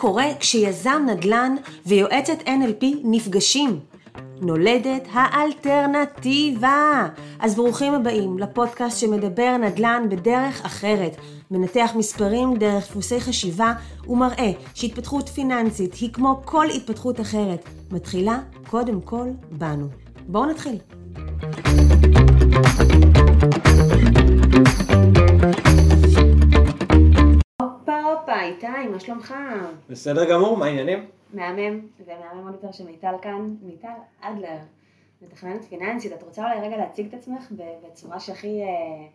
קורה כשיזם נדל"ן ויועצת NLP נפגשים. נולדת האלטרנטיבה. אז ברוכים הבאים לפודקאסט שמדבר נדל"ן בדרך אחרת, מנתח מספרים דרך דפוסי חשיבה ומראה שהתפתחות פיננסית היא כמו כל התפתחות אחרת, מתחילה קודם כל בנו. בואו נתחיל. הופה הופה, איתי, מה שלומך? בסדר גמור, מה העניינים? מהמם, ומהמם עוד יותר שמיטל כאן, מיטל אדלר, מתכננת פיננסית, את רוצה אולי רגע להציג את עצמך בצורה שהכי, אה,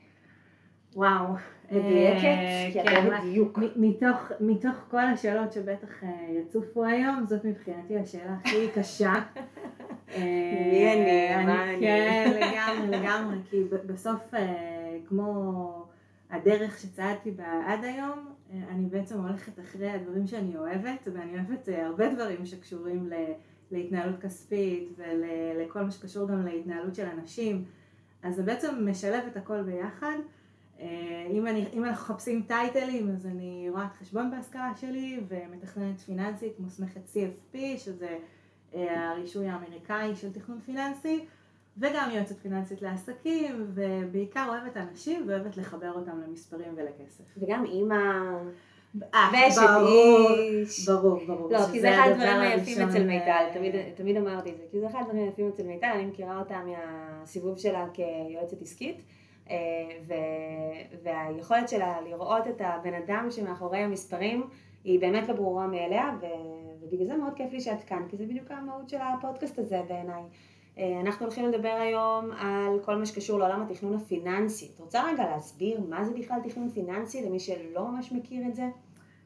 וואו. מדויקת? אה, כי את כן, בדיוק. מ- מתוך, מתוך כל השאלות שבטח אה, יצופו היום, זאת מבחינתי השאלה הכי קשה. מי אני? מה אני? כן, לגמרי, לגמרי, כי בסוף, כמו הדרך שצעדתי בה עד היום, אה, אני בעצם הולכת אחרי הדברים שאני אוהבת, ואני אוהבת אה, הרבה דברים שקשורים ל- להתנהלות כספית ולכל מה שקשור גם להתנהלות של אנשים. אז זה בעצם משלב את הכל ביחד. אה, אם, אני, אם אנחנו מחפשים טייטלים, אז אני רואת חשבון בהשכלה שלי ומתכננת פיננסית מוסמכת CFP, שזה הרישוי האמריקאי של תכנון פיננסי, וגם יועצת פיננסית לעסקים, ובעיקר אוהבת אנשים ואוהבת לחבר אותם למספרים ולכסף. וגם אימא, אה, ואשת איש. ברור, ברור. לא, כי זה אחד הדבר הדברים היפים אצל מיטל, אה, תמיד, תמיד אמרתי את זה, כי זה אחד הדברים היפים אצל מיטל, אני מכירה אותה מהסיבוב שלה כיועצת עסקית, אה, ו, והיכולת שלה לראות את הבן אדם שמאחורי המספרים היא באמת לא ברורה מאליה, ו, ובגלל זה מאוד כיף לי שאת כאן, כי זה בדיוק המהות של הפודקאסט הזה בעיניי. אה, אנחנו הולכים לדבר היום על כל מה שקשור לעולם התכנון הפיננסי. את רוצה רגע להסביר מה זה בכלל תכנון פיננסי למי שלא ממש מכיר את זה?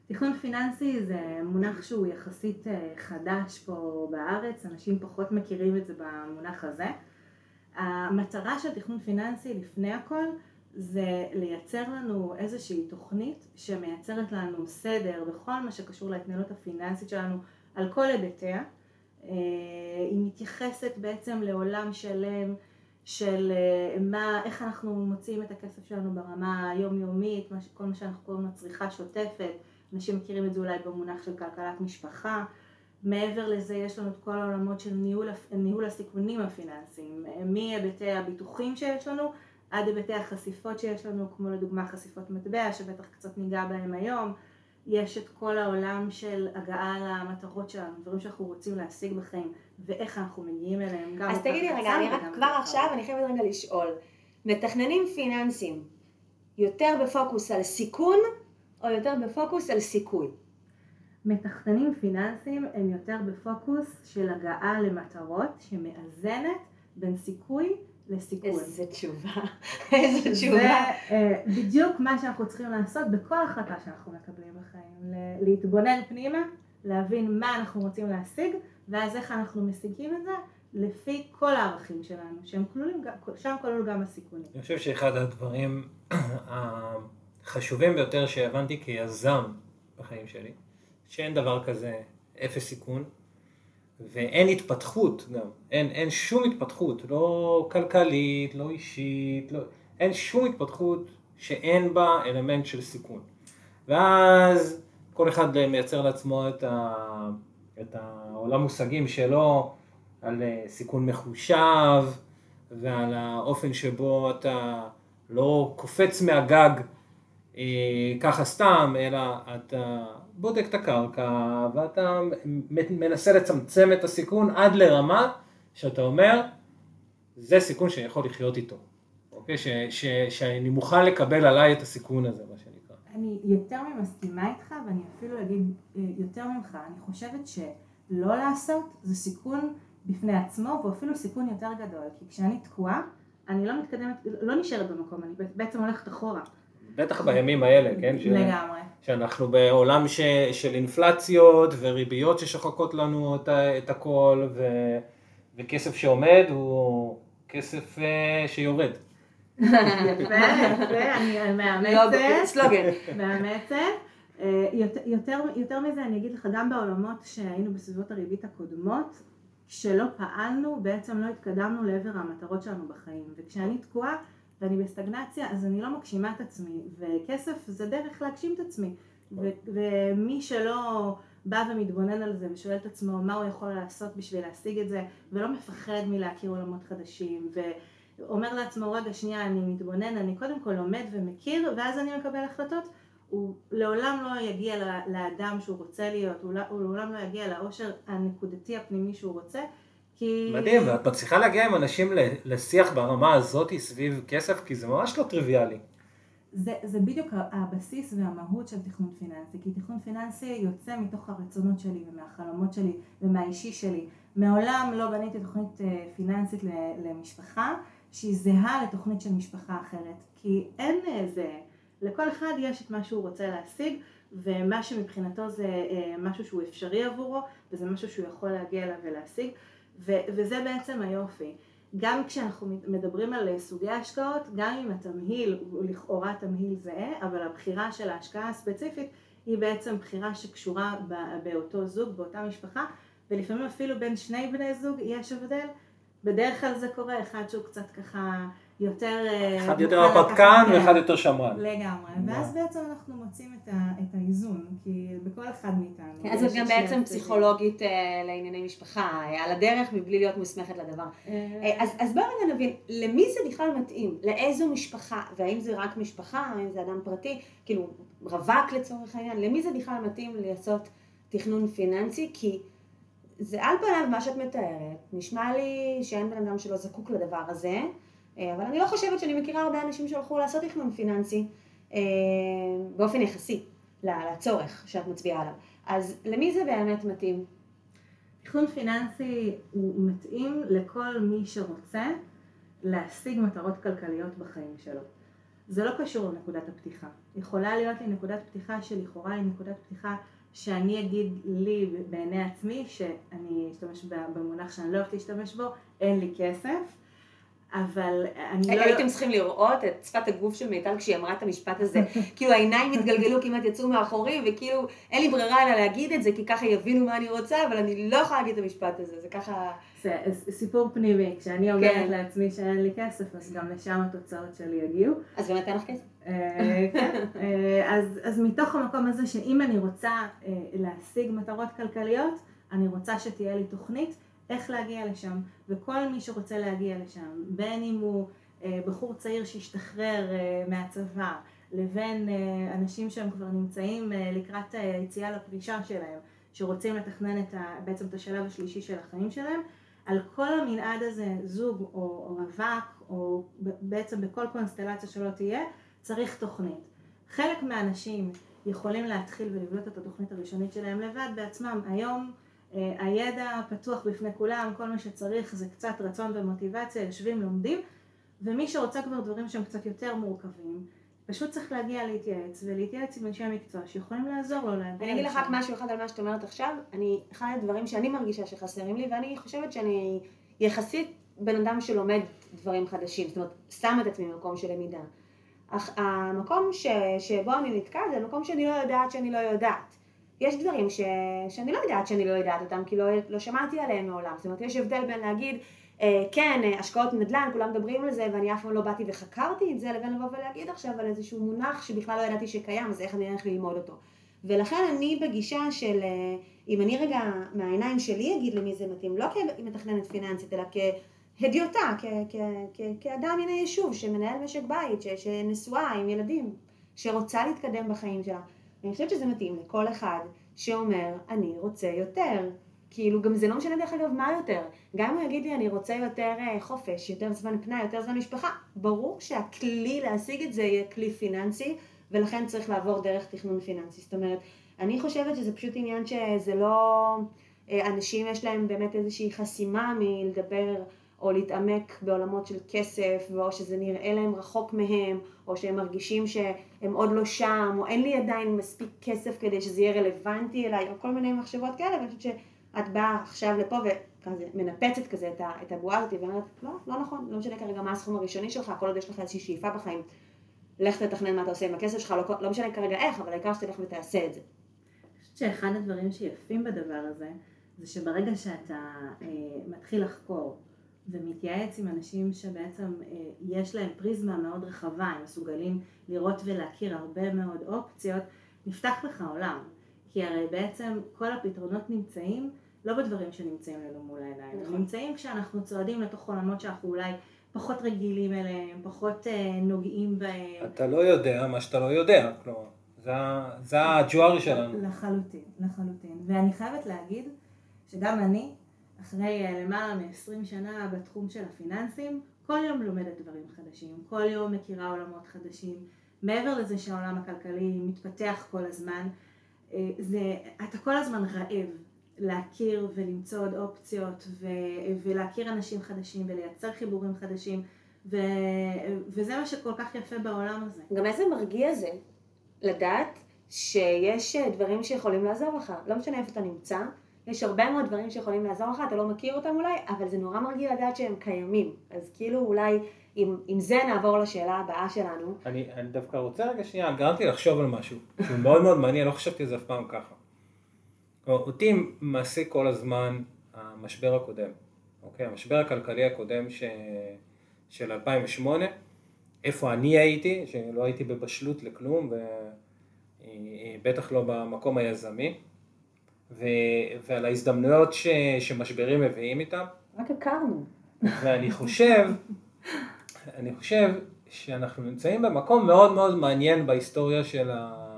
תכנון פיננסי זה מונח שהוא יחסית אה, חדש פה בארץ, אנשים פחות מכירים את זה במונח הזה. המטרה של תכנון פיננסי לפני הכל זה לייצר לנו איזושהי תוכנית שמייצרת לנו סדר בכל מה שקשור להתנהלות הפיננסית שלנו על כל היבטיה. אה, היא מתייחסת בעצם לעולם שלם של אה, מה, איך אנחנו מוציאים את הכסף שלנו ברמה היומיומית, כל מה שאנחנו קוראים לו צריכה שוטפת, אנשים מכירים את זה אולי במונח של כלכלת משפחה. מעבר לזה יש לנו את כל העולמות של ניהול, ניהול הסיכונים הפיננסיים, מהיבטי הביטוחים שיש לנו עד היבטי החשיפות שיש לנו, כמו לדוגמה חשיפות מטבע, שבטח קצת ניגע בהם היום. יש את כל העולם של הגעה למטרות שלנו, דברים שאנחנו רוצים להשיג בחיים, ואיך אנחנו מגיעים אליהם. גם אז תגידי רגע, אני רק כבר עכשיו. אני חייבת רגע לשאול, מתכננים פיננסיים יותר בפוקוס על סיכון או יותר בפוקוס על סיכוי? מתכננים פיננסיים הם יותר בפוקוס של הגעה למטרות שמאזנת בין סיכוי לסיכון. איזה תשובה, איזה זה תשובה. אה, בדיוק מה שאנחנו צריכים לעשות בכל החלטה שאנחנו מקבלים בחיים. ל- להתבונן פנימה, להבין מה אנחנו רוצים להשיג, ואז איך אנחנו משיגים את זה לפי כל הערכים שלנו, שהם כלולים, שם כלול גם הסיכונים. אני חושב שאחד הדברים החשובים ביותר שהבנתי כיזם בחיים שלי, שאין דבר כזה אפס סיכון, ואין התפתחות גם, אין, אין שום התפתחות, לא כלכלית, לא אישית, לא, אין שום התפתחות שאין בה אלמנט של סיכון. ואז כל אחד מייצר לעצמו את, ה, את העולם מושגים שלו על אה, סיכון מחושב ועל האופן שבו אתה לא קופץ מהגג אה, ככה סתם, אלא אתה בודק את הקרקע ואתה מנסה לצמצם את הסיכון עד לרמה שאתה אומר, זה סיכון שאני יכול לחיות איתו, אוקיי? ש, ש, שאני מוכן לקבל עליי את הסיכון הזה, מה שנקרא. אני יותר ממסכימה איתך, ואני אפילו אגיד אה, יותר ממך, אני חושבת שלא לעשות זה סיכון בפני עצמו, ואפילו סיכון יותר גדול, כי כשאני תקועה, אני לא מתקדמת, לא נשארת במקום, אני בעצם הולכת אחורה. בטח בימים האלה, כן? ש... לגמרי. שאנחנו בעולם ש, של אינפלציות וריביות ששוחקות לנו את, ה- את הכל, ו, וכסף שעומד הוא כסף אה, שיורד. יפה, יפה, אני מאמצת. לא, סלוגן. מאמצת. אה, יותר, יותר, יותר מזה אני אגיד לך, גם בעולמות שהיינו בסביבות הריבית הקודמות, כשלא פעלנו, בעצם לא התקדמנו לעבר המטרות שלנו בחיים. וכשאני תקועה ואני בסטגנציה, אז אני לא מגשימה את עצמי, וכסף זה דרך להגשים את עצמי. ומי שלא בא ומתבונן על זה ושואל את עצמו מה הוא יכול לעשות בשביל להשיג את זה, ולא מפחד מלהכיר עולמות חדשים, ואומר לעצמו, רגע, שנייה, אני מתבונן, אני קודם כל לומד ומכיר, ואז אני מקבל החלטות, הוא לעולם לא יגיע לאדם שהוא רוצה להיות, הוא לא, לעולם לא יגיע לאושר הנקודתי הפנימי שהוא רוצה, כי... מדהים, ואת מצליחה להגיע עם אנשים לשיח ברמה הזאת סביב כסף, כי זה ממש לא טריוויאלי. זה, זה בדיוק הבסיס והמהות של תכנון פיננסי, כי תכנון פיננסי יוצא מתוך הרצונות שלי ומהחלומות שלי ומהאישי שלי. מעולם לא בניתי תוכנית אה, פיננסית למשפחה שהיא זהה לתוכנית של משפחה אחרת, כי אין איזה, אה, לכל אחד יש את מה שהוא רוצה להשיג, ומה שמבחינתו זה אה, משהו שהוא אפשרי עבורו, וזה משהו שהוא יכול להגיע אליו ולהשיג, וזה בעצם היופי. גם כשאנחנו מדברים על סוגי השקעות, גם אם התמהיל הוא לכאורה תמהיל זהה, אבל הבחירה של ההשקעה הספציפית היא בעצם בחירה שקשורה באותו זוג, באותה משפחה, ולפעמים אפילו בין שני בני זוג יש הבדל. בדרך כלל זה קורה, אחד שהוא קצת ככה יותר... אה, אחד יותר הרפתקן ואחד יותר שמרן. לגמרי, ואז בעצם אנחנו מוצאים את, ה, את האיזון, כי בכל אחד מאיתנו. כן, אז את גם בעצם פסיכולוגית uh, לענייני משפחה, על הדרך מבלי להיות מוסמכת לדבר. אז, אז בואו רגע נבין, למי זה בכלל מתאים? לאיזו משפחה? והאם זה רק משפחה, האם זה אדם פרטי? כאילו, רווק לצורך העניין? למי זה בכלל מתאים לעשות תכנון פיננסי? כי... זה על פניו מה שאת מתארת, נשמע לי שאין בן אדם שלא זקוק לדבר הזה, אה, אבל אני לא חושבת שאני מכירה הרבה אנשים שהלכו לעשות תכנון פיננסי אה, באופן יחסי לצורך שאת מצביעה עליו. אז למי זה באמת מתאים? תכנון פיננסי הוא מתאים לכל מי שרוצה להשיג מטרות כלכליות בחיים שלו. זה לא קשור לנקודת הפתיחה. יכולה להיות לי נקודת פתיחה שלכאורה היא נקודת פתיחה שאני אגיד לי בעיני עצמי, שאני אשתמש במונח שאני לא אוהבת להשתמש בו, אין לי כסף, אבל אני לא... הייתם צריכים לראות את שפת הגוף של מיטל כשהיא אמרה את המשפט הזה. כאילו העיניים התגלגלו, כמעט יצאו מאחורי, וכאילו אין לי ברירה אלא להגיד את זה, כי ככה יבינו מה אני רוצה, אבל אני לא יכולה להגיד את המשפט הזה, זה ככה... זה סיפור פנימי, כשאני אומרת כן. לעצמי שאין לי כסף, אז גם לשם התוצאות שלי יגיעו. אז באמת אין לך כסף? אה, כן, אה, אז מתוך המקום הזה שאם אני רוצה אה, להשיג מטרות כלכליות, אני רוצה שתהיה לי תוכנית. איך להגיע לשם, וכל מי שרוצה להגיע לשם, בין אם הוא אה, בחור צעיר שהשתחרר אה, מהצבא, לבין אה, אנשים שהם כבר נמצאים אה, לקראת היציאה אה, לפרישה שלהם, שרוצים לתכנן את ה, בעצם את השלב השלישי של החיים שלהם, על כל המנעד הזה, זוג או, או רווק, או בעצם בכל קונסטלציה שלא תהיה, צריך תוכנית. חלק מהאנשים יכולים להתחיל ולבנות את התוכנית הראשונית שלהם לבד בעצמם. היום הידע פתוח בפני כולם, כל מה שצריך זה קצת רצון ומוטיבציה, יושבים, לומדים, ומי שרוצה כבר דברים שהם קצת יותר מורכבים, פשוט צריך להגיע להתייעץ, ולהתייעץ עם אנשי המקצוע שיכולים לעזור לו להגיע אני אגיד לך רק משהו אחד על מה שאת אומרת עכשיו, אני, אחד הדברים שאני מרגישה שחסרים לי, ואני חושבת שאני יחסית בן אדם שלומד דברים חדשים, זאת אומרת, שם את עצמי במקום של למידה. אך המקום ש, שבו אני נתקעת זה מקום שאני לא יודעת שאני לא יודעת. יש דברים ש... שאני לא יודעת שאני לא יודעת אותם, כי לא, לא שמעתי עליהם מעולם. זאת אומרת, יש הבדל בין להגיד, אה, כן, אה, השקעות נדל"ן, כולם מדברים על זה, ואני אף פעם לא באתי וחקרתי את זה, לבין לבוא ולהגיד עכשיו על איזשהו מונח שבכלל לא ידעתי שקיים, אז איך אני הולך ללמוד אותו. ולכן אני בגישה של, אה, אם אני רגע מהעיניים שלי אגיד למי זה מתאים, לא כמתכננת פיננסית, אלא כהדיוטה, כאדם מן היישוב, שמנהל משק בית, שנשואה עם ילדים, שרוצה להתקדם בחיים שלה. אני חושבת שזה מתאים לכל אחד שאומר, אני רוצה יותר. כאילו, גם זה לא משנה דרך אגב מה יותר. גם אם הוא יגיד לי, אני רוצה יותר אה, חופש, יותר זמן פנאי, יותר זמן משפחה, ברור שהכלי להשיג את זה יהיה כלי פיננסי, ולכן צריך לעבור דרך תכנון פיננסי. זאת אומרת, אני חושבת שזה פשוט עניין שזה לא... אה, אנשים יש להם באמת איזושהי חסימה מלדבר או להתעמק בעולמות של כסף, או שזה נראה להם רחוק מהם, או שהם מרגישים שהם עוד לא שם, או אין לי עדיין מספיק כסף כדי שזה יהיה רלוונטי אליי, או כל מיני מחשבות כאלה, ואני חושבת שאת באה עכשיו לפה וכזה מנפצת כזה את הבועה הזאת, ואומרת, לא, לא נכון, לא משנה כרגע מה הסכום הראשוני שלך, כל עוד יש לך איזושהי שאיפה בחיים, לך תתכנן מה אתה עושה עם הכסף שלך, לא, לא משנה כרגע איך, אבל העיקר שתלך ותעשה את זה. אני חושבת שאחד הדברים שיפים בדבר הזה, זה שברגע שאתה אה, מתחיל לחקור, ומתייעץ עם אנשים שבעצם אה, יש להם פריזמה מאוד רחבה, הם מסוגלים לראות ולהכיר הרבה מאוד אופציות, נפתח לך עולם. כי הרי בעצם כל הפתרונות נמצאים לא בדברים שנמצאים לנו מול העיניים, הם נכון. נמצאים כשאנחנו צועדים לתוך עולמות שאנחנו אולי פחות רגילים אליהם, פחות אה, נוגעים בהם. אתה לא יודע מה שאתה לא יודע, כלומר, זה זה הג'וארי שלנו. לחלוטין, לחלוטין. ואני חייבת להגיד שגם אני, אחרי אה, למעלה מ-20 שנה בתחום של הפיננסים, כל יום לומדת דברים חדשים, כל יום מכירה עולמות חדשים. מעבר לזה שהעולם הכלכלי מתפתח כל הזמן, אה, זה, אתה כל הזמן רעב להכיר ולמצוא עוד אופציות ו, ולהכיר אנשים חדשים ולייצר חיבורים חדשים ו, וזה מה שכל כך יפה בעולם הזה. גם איזה מרגיע זה לדעת שיש אה, דברים שיכולים לעזור לך, לא משנה איפה אתה נמצא, יש הרבה מאוד דברים שיכולים לעזור לך, אתה לא מכיר אותם אולי, אבל זה נורא מרגיע לדעת שהם קיימים. אז כאילו אולי עם, עם זה נעבור לשאלה הבאה שלנו. אני, אני דווקא רוצה רגע שנייה, גרמתי לחשוב על משהו, שהוא מאוד מאוד מעניין, לא חשבתי על זה אף פעם ככה. אותי מעסיק כל הזמן המשבר הקודם, אוקיי? המשבר הכלכלי הקודם ש... של 2008, איפה אני הייתי, שלא הייתי בבשלות לכלום, ובטח לא במקום היזמי, ו... ועל ההזדמנויות ש... שמשברים מביאים איתם. רק הכרנו. ואני חושב, אני חושב שאנחנו נמצאים במקום מאוד מאוד מעניין בהיסטוריה של ה...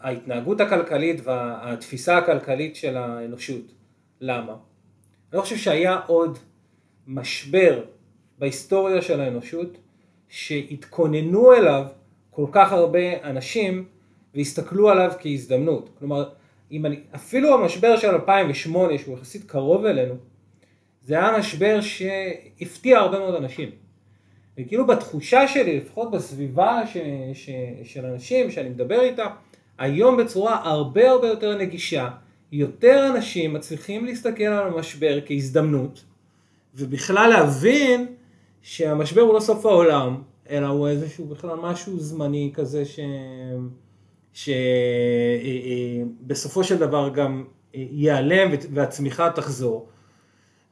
ההתנהגות הכלכלית והתפיסה הכלכלית של האנושות. למה? אני לא חושב שהיה עוד משבר בהיסטוריה של האנושות שהתכוננו אליו כל כך הרבה אנשים והסתכלו עליו כהזדמנות. כלומר, אם אני, אפילו המשבר של 2008 שהוא יחסית קרוב אלינו, זה היה משבר שהפתיע הרבה מאוד אנשים. וכאילו בתחושה שלי, לפחות בסביבה ש, ש, של אנשים שאני מדבר איתה, היום בצורה הרבה הרבה יותר נגישה, יותר אנשים מצליחים להסתכל על המשבר כהזדמנות, ובכלל להבין שהמשבר הוא לא סוף העולם, אלא הוא איזשהו בכלל משהו זמני כזה ש... שבסופו של דבר גם ייעלם והצמיחה תחזור.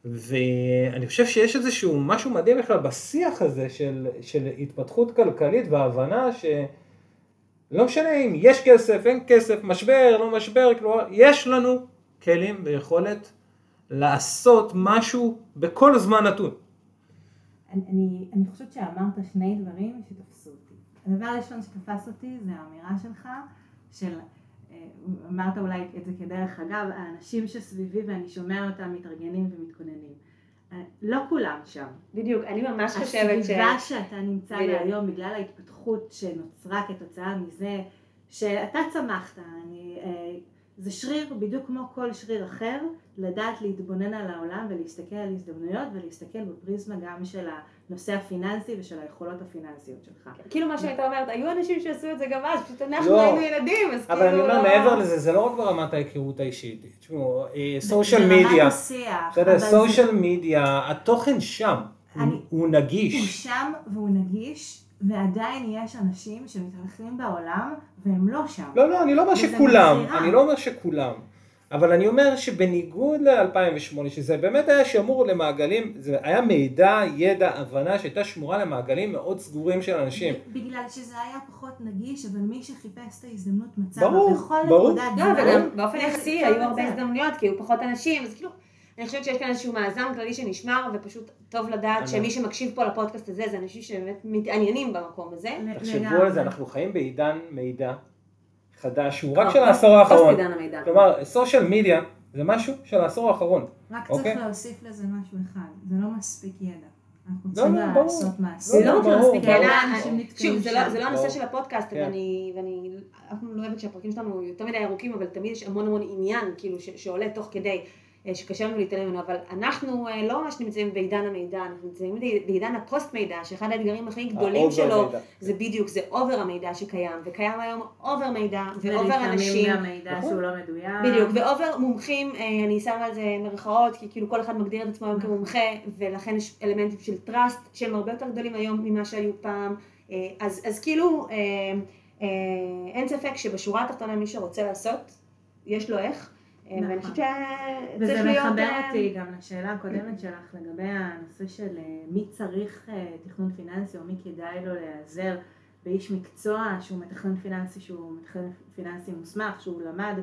ואני חושב שיש איזשהו משהו מדהים בכלל בשיח הזה של, של התפתחות כלכלית והבנה שלא משנה אם יש כסף, אין כסף, משבר, לא משבר, כלומר, יש לנו כלים ויכולת לעשות משהו בכל זמן נתון. אני, אני, אני חושבת שאמרת שני דברים שתפסו אותי. הדבר הראשון שתפס אותי זה האמירה שלך של, אה, אמרת אולי את זה כדרך אגב, האנשים שסביבי ואני שומע אותם מתארגנים ומתכוננים. אה, לא כולם שם. בדיוק, אני ממש חושבת ש... הסביבה שאתה נמצא בה. היום בגלל ההתפתחות שנוצרה כתוצאה מזה שאתה צמחת, אני, אה, זה שריר בדיוק כמו כל שריר אחר, לדעת להתבונן על העולם ולהסתכל על הזדמנויות ולהסתכל בפריזמה גם של הנושא הפיננסי ושל היכולות הפיננסיות שלך. כאילו מה שהיית אומרת, היו אנשים שעשו את זה גם אז, פשוט אנחנו לא. היינו ילדים, אז כאילו... אבל אני אומר, לא- מעבר לזה, זה לא רק ברמת ההיכרות האישית. תשמעו, זה סושיאל מדיה, השיח, בסדר, אבל זה- סושיאל מדיה, התוכן שם, הוא- אני- הוא נגיש. שם והוא נגיש, ועדיין יש אנשים שמתהלכים בעולם והם לא שם. לא, לא, אני לא אומר שכולם. אני לא אומר שכולם. אבל אני אומר שבניגוד ל-2008, שזה באמת היה שמור למעגלים, זה היה מידע, ידע, הבנה שהייתה שמורה למעגלים מאוד סגורים של אנשים. בגלל שזה היה פחות נגיש, אבל מי שחיפש את ההזדמנות מצא ברור, בכל ברור. נקודת לא, זמן. וגם באופן יחסי היו הרבה. הזדמנויות, כי היו פחות אנשים, אז כאילו, אני חושבת שיש כאן איזשהו מאזן כללי שנשמר, ופשוט טוב לדעת שמי שמקשיב פה לפודקאסט הזה, זה אנשים שבאמת מתעניינים במקום הזה. תחשבו. על זה, אנחנו חיים בעידן מידע חדש, שהוא רק אה, של העשור האחרון. כלומר, סושיאל מדיה זה משהו של העשור האחרון. רק אוקיי. צריך להוסיף לזה משהו אחד, זה לא מספיק ידע. אנחנו לא, צריכים לא. לעשות מעשה. זה לא ברור, מספיק. אלא, אנשים נתקעים שוב, זה לא- לא הנושא. של הפודקאסט, כן. ואני פעם לא אוהבת שהפרקים שלנו יותר מדי ארוכים, אבל תמיד יש המון המון עניין, כאילו, שעולה תוך כדי, אה, שקשה לנו להתעלם ממנו, אבל אנחנו אה, לא ממש נמצאים בעידן המידע, אנחנו נמצאים בעידן הפוסט מידע, שאחד האתגרים הכי גדולים שלו, מידע. זה בדיוק, זה over המידע שקיים, וקיים היום over מידע, ו over ולפעמים אנשים. גם מידע נכון. שהוא לא מדויק. בדיוק, ו over מומחים, אה, אני שמה על זה מרכאות, כי כאילו כל אחד מגדיר את עצמו היום כמומחה, ולכן יש אלמנטים של trust שהם הרבה יותר גדולים היום ממה שהיו פעם. אה, אז, אז כאילו, אה, אה, אין ספק שבשורה התחתונה מי שרוצה לעשות, יש לו איך, אה, נכון. ואני חושבת שצריך וזה להיות... מחבר אה, אותי גם לשאלה הקודמת שלך לגבי הנושא של אה, מי צריך אה, תכנון פיננסי או מי כדאי לו להיעזר באיש מקצוע שהוא מתכנן פיננסי, שהוא מתכנן פיננסי מוסמך, שהוא למד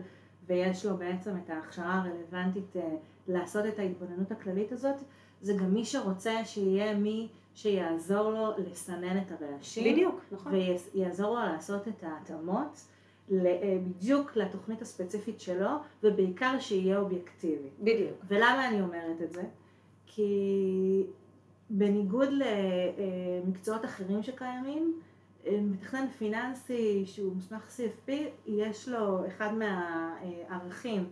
ויש לו בעצם את ההכשרה הרלוונטית אה, לעשות את ההתבוננות הכללית הזאת, זה גם מי שרוצה שיהיה מי שיעזור לו לסנן את הרעשים. בדיוק, נכון. ויעזור לו לעשות את ההתאמות. אה, בדיוק לתוכנית הספציפית שלו, ובעיקר שיהיה אובייקטיבי. בדיוק. ולמה אני אומרת את זה? כי בניגוד למקצועות אחרים שקיימים, מתכנן פיננסי שהוא מוסמך CFP, יש לו אחד מהערכים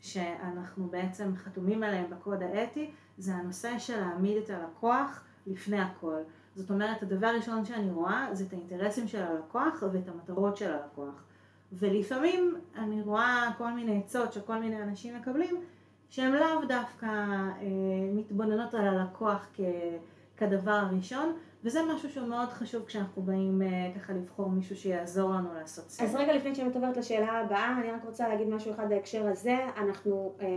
שאנחנו בעצם חתומים עליהם בקוד האתי, זה הנושא של להעמיד את הלקוח לפני הכל. זאת אומרת, הדבר הראשון שאני רואה זה את האינטרסים של הלקוח ואת המטרות של הלקוח. ולפעמים אני רואה כל מיני עצות שכל מיני אנשים מקבלים, שהן לאו דווקא אה, מתבוננות על הלקוח כ, כדבר הראשון, וזה משהו שהוא מאוד חשוב כשאנחנו באים אה, ככה לבחור מישהו שיעזור לנו לעשות סדר. אז רגע לפני שאני עוברת לשאלה הבאה, אני רק רוצה להגיד משהו אחד בהקשר הזה. אנחנו, אה,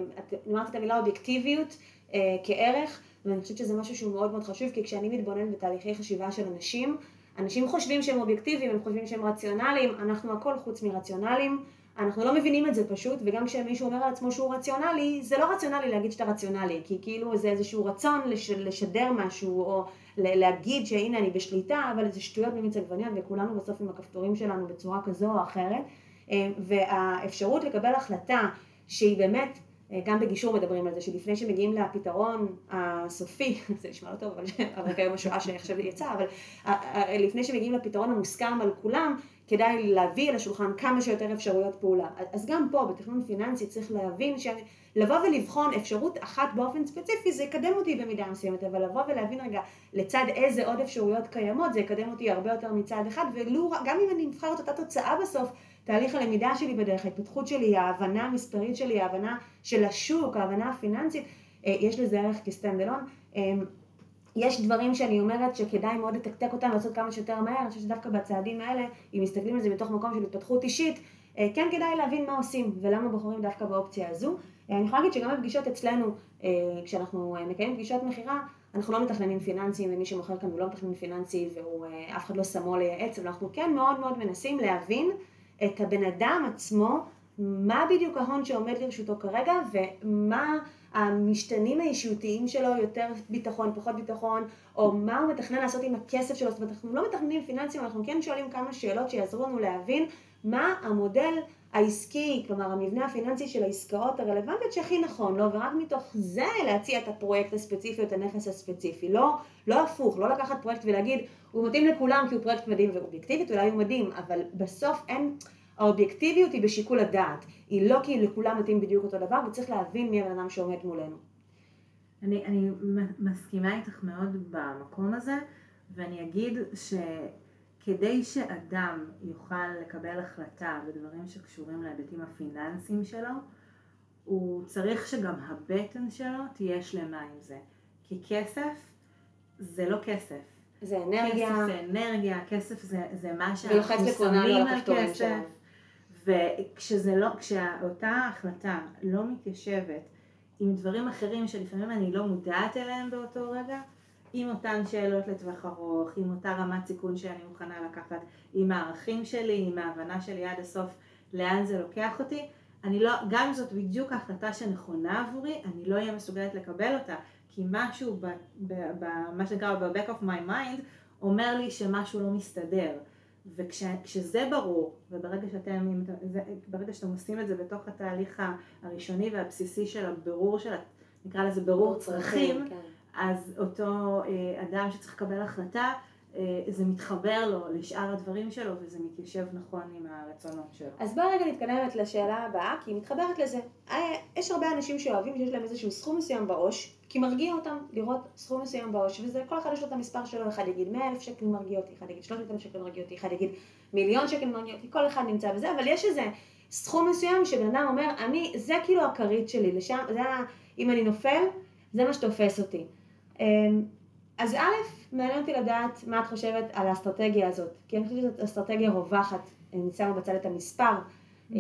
אמרתי את המילה אובייקטיביות אה, כערך, ואני חושבת שזה משהו שהוא מאוד מאוד חשוב, כי כשאני מתבוננת בתהליכי חשיבה של אנשים, אנשים חושבים שהם אובייקטיביים, הם חושבים שהם רציונליים, אנחנו הכל חוץ מרציונליים. אנחנו לא מבינים את זה פשוט, וגם כשמישהו אומר על עצמו שהוא רציונלי, זה לא רציונלי להגיד שאתה רציונלי, כי כאילו זה איזשהו רצון לש, לשדר משהו, או להגיד שהנה אני בשליטה, אבל זה שטויות ממיץ עגבניות, וכולנו בסוף עם הכפתורים שלנו בצורה כזו או אחרת. אה, והאפשרות לקבל החלטה שהיא באמת גם בגישור מדברים על זה, שלפני שמגיעים לפתרון הסופי, זה נשמע לא טוב, אבל, כיום השואה שעכשיו יצא, אבל אה, אה, לפני שמגיעים לפתרון המוסכם על כולם, כדאי להביא לשולחן כמה שיותר אפשרויות פעולה. אז גם פה, בתכנון פיננסי, צריך להבין שלבוא ולבחון אפשרות אחת באופן ספציפי, זה יקדם אותי במידה מסוימת, אבל לבוא ולהבין רגע לצד איזה עוד אפשרויות קיימות, זה יקדם אותי הרבה יותר מצד אחד, ולו, גם אם אני אבחר את אותה תוצאה בסוף, תהליך הלמידה שלי בדרך, ההתפתחות שלי, ההבנה המספרית שלי, ההבנה של השוק, ההבנה הפיננסית, אה, יש לזה ערך כסטנד אלון. אה, יש דברים שאני אומרת שכדאי מאוד לתקתק אותם, לעשות כמה שיותר מהר, אני חושבת שדווקא בצעדים האלה, אם מסתכלים על זה מתוך מקום של התפתחות אישית, אה, כן כדאי להבין מה עושים ולמה בוחרים דווקא באופציה הזו. אני יכולה להגיד שגם בפגישות אצלנו, כשאנחנו מקיימים פגישות מכירה, אנחנו לא מתכננים פיננסיים ומי שמוכר כאן הוא לא מתכנן פיננסי ואף אחד לא שמו לייעץ, אבל אנחנו כן מאוד מאוד מנסים להבין את הבן אדם עצמו, מה בדיוק ההון שעומד לרשותו כרגע ומה המשתנים האישיותיים שלו, יותר ביטחון, פחות ביטחון, או מה הוא מתכנן לעשות עם הכסף שלו. זאת אומרת, אנחנו לא מתכננים פיננסים, אנחנו כן שואלים כמה שאלות שיעזרו לנו להבין מה המודל העסקי, כלומר המבנה הפיננסי של העסקאות הרלוונטיות שהכי נכון לו, לא? ורק מתוך זה להציע את הפרויקט הספציפי או את הנכס הספציפי. לא, לא הפוך, לא לקחת פרויקט ולהגיד, הוא מתאים לכולם כי הוא פרויקט מדהים ואובייקטיבית, אולי הוא מדהים, אבל בסוף אין, האובייקטיביות היא בשיקול הדעת. היא לא כי לכולם מתאים בדיוק אותו דבר, וצריך להבין מי הבן אדם שעומד מולנו. אני, אני מסכימה איתך מאוד במקום הזה, ואני אגיד ש... כדי שאדם יוכל לקבל החלטה בדברים שקשורים להיבטים הפיננסיים שלו, הוא צריך שגם הבטן שלו תהיה שלמה עם זה. כי כסף זה לא כסף. זה אנרגיה. כסף זה אנרגיה, כסף זה, זה מה שאנחנו שמים על כסף. וכשזה לא, כשאותה החלטה לא מתיישבת עם דברים אחרים שלפעמים אני לא מודעת אליהם באותו רגע, עם אותן שאלות לטווח ארוך, עם אותה רמת סיכון שאני מוכנה לקחת, עם הערכים שלי, עם ההבנה שלי עד הסוף לאן זה לוקח אותי, אני לא, גם אם זאת בדיוק ההחלטה שנכונה עבורי, אני לא אהיה מסוגלת לקבל אותה, כי משהו, במה שנקרא ב-back of my mind, אומר לי שמשהו לא מסתדר. וכשזה ברור, וברגע שאתם, ברגע שאתם עושים את זה בתוך התהליך הראשוני והבסיסי של הבירור של, נקרא לזה בירור צרכים, כן. אז אותו אה, אדם שצריך לקבל החלטה, אה, זה מתחבר לו לשאר הדברים שלו וזה מתיישב נכון עם הרצונות שלו. אז בואי רגע נתקדמת לשאלה הבאה, כי היא מתחברת לזה. אה, יש הרבה אנשים שאוהבים שיש להם איזשהו סכום מסוים בעו"ש, כי מרגיע אותם לראות סכום מסוים בעו"ש, וזה כל אחד יש לו את המספר שלו, אחד יגיד 100 אלף שקל מרגיע אותי, אחד יגיד 300 אלף שקל מרגיע אותי, אחד יגיד מיליון שקל מרגיע אותי, כל אחד נמצא בזה, אבל יש איזה סכום מסוים שבן אדם אומר, אני, זה כאילו הכרית שלי, לשם, זה, אם אני נופל, זה מה שתופס אותי. אמ, אז א', מעניין אותי לדעת מה את חושבת על האסטרטגיה הזאת, כי אני חושבת שזאת אסטרטגיה רווחת, אני שמה בצד את המספר mm-hmm.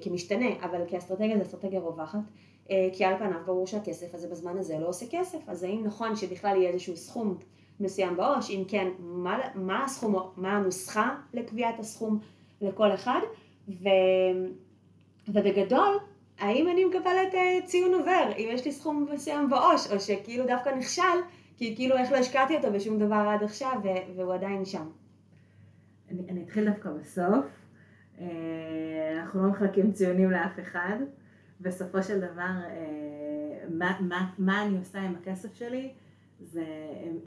כמשתנה, אבל כאסטרטגיה זו אסטרטגיה רווחת, כי על פניו ברור שהכסף הזה בזמן הזה לא עושה כסף, אז האם נכון שבכלל יהיה איזשהו סכום מסוים בעו"ש, אם כן, מה, מה הסכום, מה הנוסחה לקביעת הסכום לכל אחד, ו, ובגדול, האם אני מקבלת אה, ציון עובר, אם יש לי סכום מסוים בעו"ש, או שכאילו דווקא נכשל, כי כאילו איך לא השקעתי אותו בשום דבר עד עכשיו, והוא עדיין שם. אני, אני אתחיל דווקא בסוף. אה, אנחנו לא מחלקים ציונים לאף אחד. בסופו של דבר, אה, מה, מה, מה אני עושה עם הכסף שלי, זה,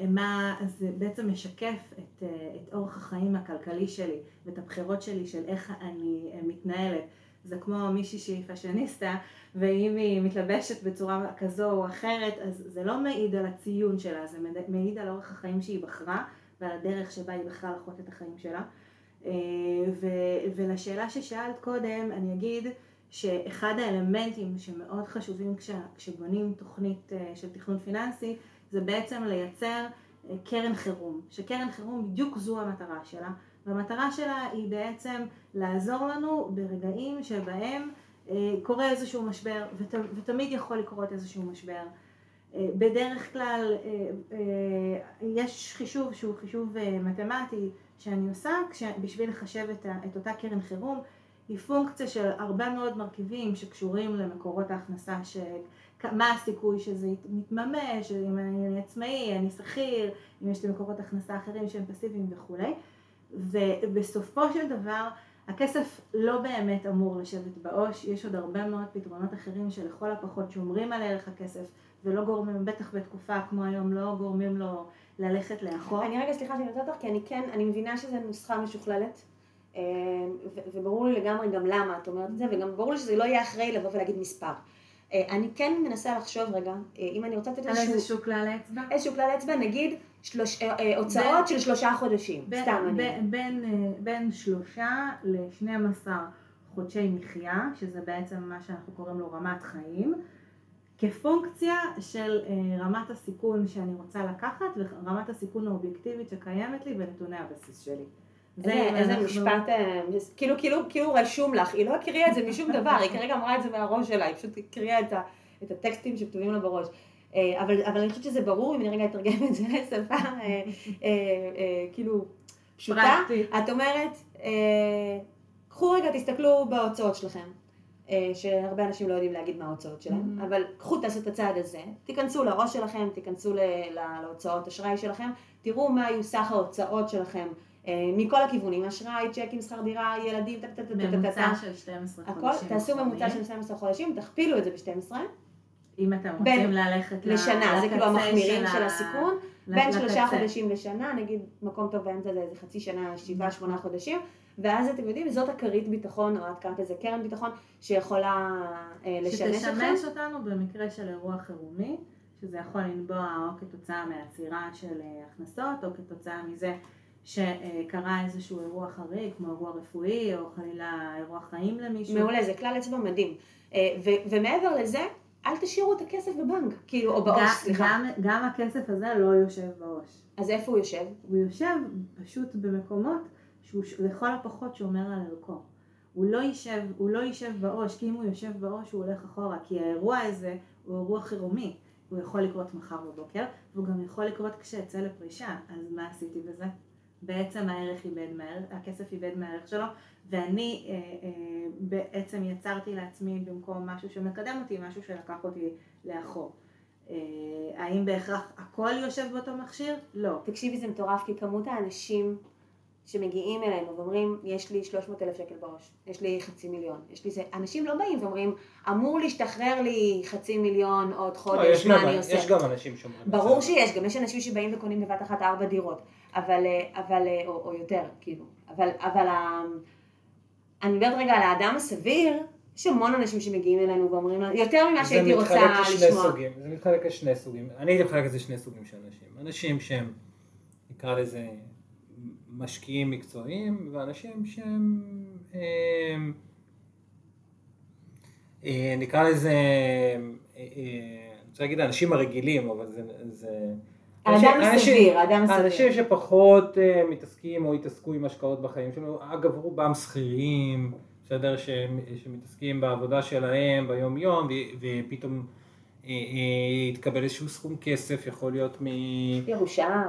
מה, זה בעצם משקף את, אה, את אורח החיים הכלכלי שלי ואת הבחירות שלי של איך אני מתנהלת. זה כמו מישהי שהיא פאשיניסטה, ואם היא מתלבשת בצורה כזו או אחרת, אז זה לא מעיד על הציון שלה, זה מעיד על אורח החיים שהיא בחרה ועל הדרך שבה היא בחרה לחיות את החיים שלה. אה, ולשאלה ששאלת קודם, אני אגיד שאחד האלמנטים שמאוד חשובים כשבונים תוכנית אה, של תכנון פיננסי, זה בעצם לייצר אה, קרן חירום, שקרן חירום בדיוק זו המטרה שלה, והמטרה שלה היא בעצם לעזור לנו ברגעים שבהם קורה איזשהו משבר, ות, ותמיד יכול לקרות איזשהו משבר. בדרך כלל יש חישוב שהוא חישוב מתמטי שאני עושה בשביל לחשב את אותה קרן חירום היא פונקציה של הרבה מאוד מרכיבים שקשורים למקורות ההכנסה, מה הסיכוי שזה מתממש, אם אני עצמאי, אני שכיר, אם יש לי מקורות הכנסה אחרים שהם פסיביים וכולי, ובסופו של דבר הכסף לא באמת אמור לשבת בעו"ש, יש עוד הרבה מאוד פתרונות אחרים שלכל הפחות שומרים על ערך הכסף ולא גורמים, בטח בתקופה כמו היום, לא גורמים לו ללכת לאחור. אני רגע, סליחה שאני נותנת אותך, כי אני כן, אני מבינה שזו נוסחה משוכללת, וברור לי לגמרי גם למה את אומרת את זה, וגם ברור לי שזה לא יהיה אחרי לבוא ולהגיד מספר. אה, אני כן מנסה לחשוב רגע, אה, אם אני רוצה לתת איזשהו... על איזשהו כלל אצבע? איזשהו כלל אצבע, נגיד שלוש, הוצאות של שלושה חודשים, בין, סתם אני. בין, בין, בין שלושה לשנים עשר חודשי מחיה, שזה בעצם מה שאנחנו קוראים לו רמת חיים. כפונקציה של אה, רמת הסיכון שאני רוצה לקחת ורמת הסיכון האובייקטיבית שקיימת לי בנתוני הבסיס שלי. זה איזה אנחנו... משפט, אה, כאילו, כאילו, כאילו רשום לך, היא לא הקריאה את זה משום דבר, היא כרגע אמרה את זה מהראש שלה, היא פשוט הקריאה את, את הטקסטים שכתובים לה בראש. אה, אבל, אבל אני חושבת שזה ברור, אם אני רגע אתרגם את זה לשפה כאילו פשוטה, את אומרת, קחו רגע, תסתכלו בהוצאות שלכם. אה, שהרבה אנשים לא יודעים להגיד מה ההוצאות שלהם, mm-hmm. אבל קחו תעשו את הצעד הזה, תיכנסו לראש שלכם, תיכנסו להוצאות אשראי שלכם, תראו מה היו סך ההוצאות שלכם אה, מכל הכיוונים, אשראי, צ'קים, שכר דירה, ילדים, ממוצע של 12 חודשים. תעשו ממוצע של 12 חודשים, תכפילו את זה ב-12. אם אתם רוצים ללכת לשנה, זה כאילו המחמירים של הסיכון, בין שלושה חודשים לשנה, נגיד מקום טוב באמצע זה איזה חצי שנה, שבעה, שמונה חודשים. ואז אתם יודעים, זאת הכרית ביטחון, או את קראת לזה קרן ביטחון, שיכולה אה, לשמש אתכם. שתשמש אותנו במקרה של אירוע חירומי, שזה יכול לנבוע או כתוצאה מעצירה של אה, הכנסות, או כתוצאה מזה שקרה איזשהו אירוע חריג, כמו אירוע רפואי, או חלילה אירוע חיים למישהו. מעולה, זה כלל אצבע מדהים. אה, ומעבר לזה, אל תשאירו את הכסף בבנק, כאילו, או בעו"ש, סליחה. גם, גם הכסף הזה לא יושב בעו"ש. אז איפה הוא יושב? הוא יושב פשוט במקומות שהוא לכל הפחות שומר על ערכו. הוא לא יישב, הוא לא יישב בעו"ש, כי אם הוא יושב בעו"ש הוא הולך אחורה, כי האירוע הזה הוא אירוע חירומי, הוא יכול לקרות מחר בבוקר, והוא גם יכול לקרות כשאצא לפרישה, אז מה עשיתי בזה? בעצם הערך איבד מהערך, הכסף איבד מהערך שלו, ואני אה, אה, בעצם יצרתי לעצמי במקום משהו שמקדם אותי, משהו שלקח אותי לאחור. אה, האם בהכרח הכל יושב באותו מכשיר? לא. תקשיבי, זה מטורף, כי כמות האנשים שמגיעים אלינו ואומרים, יש לי 300 אלף שקל בראש, יש לי חצי מיליון, יש לי זה, אנשים לא באים ואומרים, אמור להשתחרר לי חצי מיליון עוד חודש, לא, מה גם, אני עושה? יש גם אנשים שאומרים ברור שיש, גם יש אנשים שבאים וקונים בבת אחת ארבע דירות, אבל, אבל או, או יותר, כאילו, אבל, אבל אני מדברת רגע על האדם הסביר, יש המון אנשים שמגיעים אלינו ואומרים, יותר ממה שהייתי רוצה לשמוע. סוגים, זה מתחלק לשני סוגים, אני הייתי מחלק לזה שני סוגים של אנשים, אנשים שהם, נקרא לזה, משקיעים מקצועיים ואנשים שהם, הם, אה, נקרא לזה, אה, אה, אני רוצה להגיד האנשים הרגילים, אבל זה... זה האדם הסביר, האדם הסביר. אנשים שפחות uh, מתעסקים או התעסקו עם השקעות בחיים שלנו, אגב רובם שכירים, בסדר, שמתעסקים בעבודה שלהם ביום יום ופתאום יתקבל איזשהו סכום כסף, יכול להיות מ... ירושה.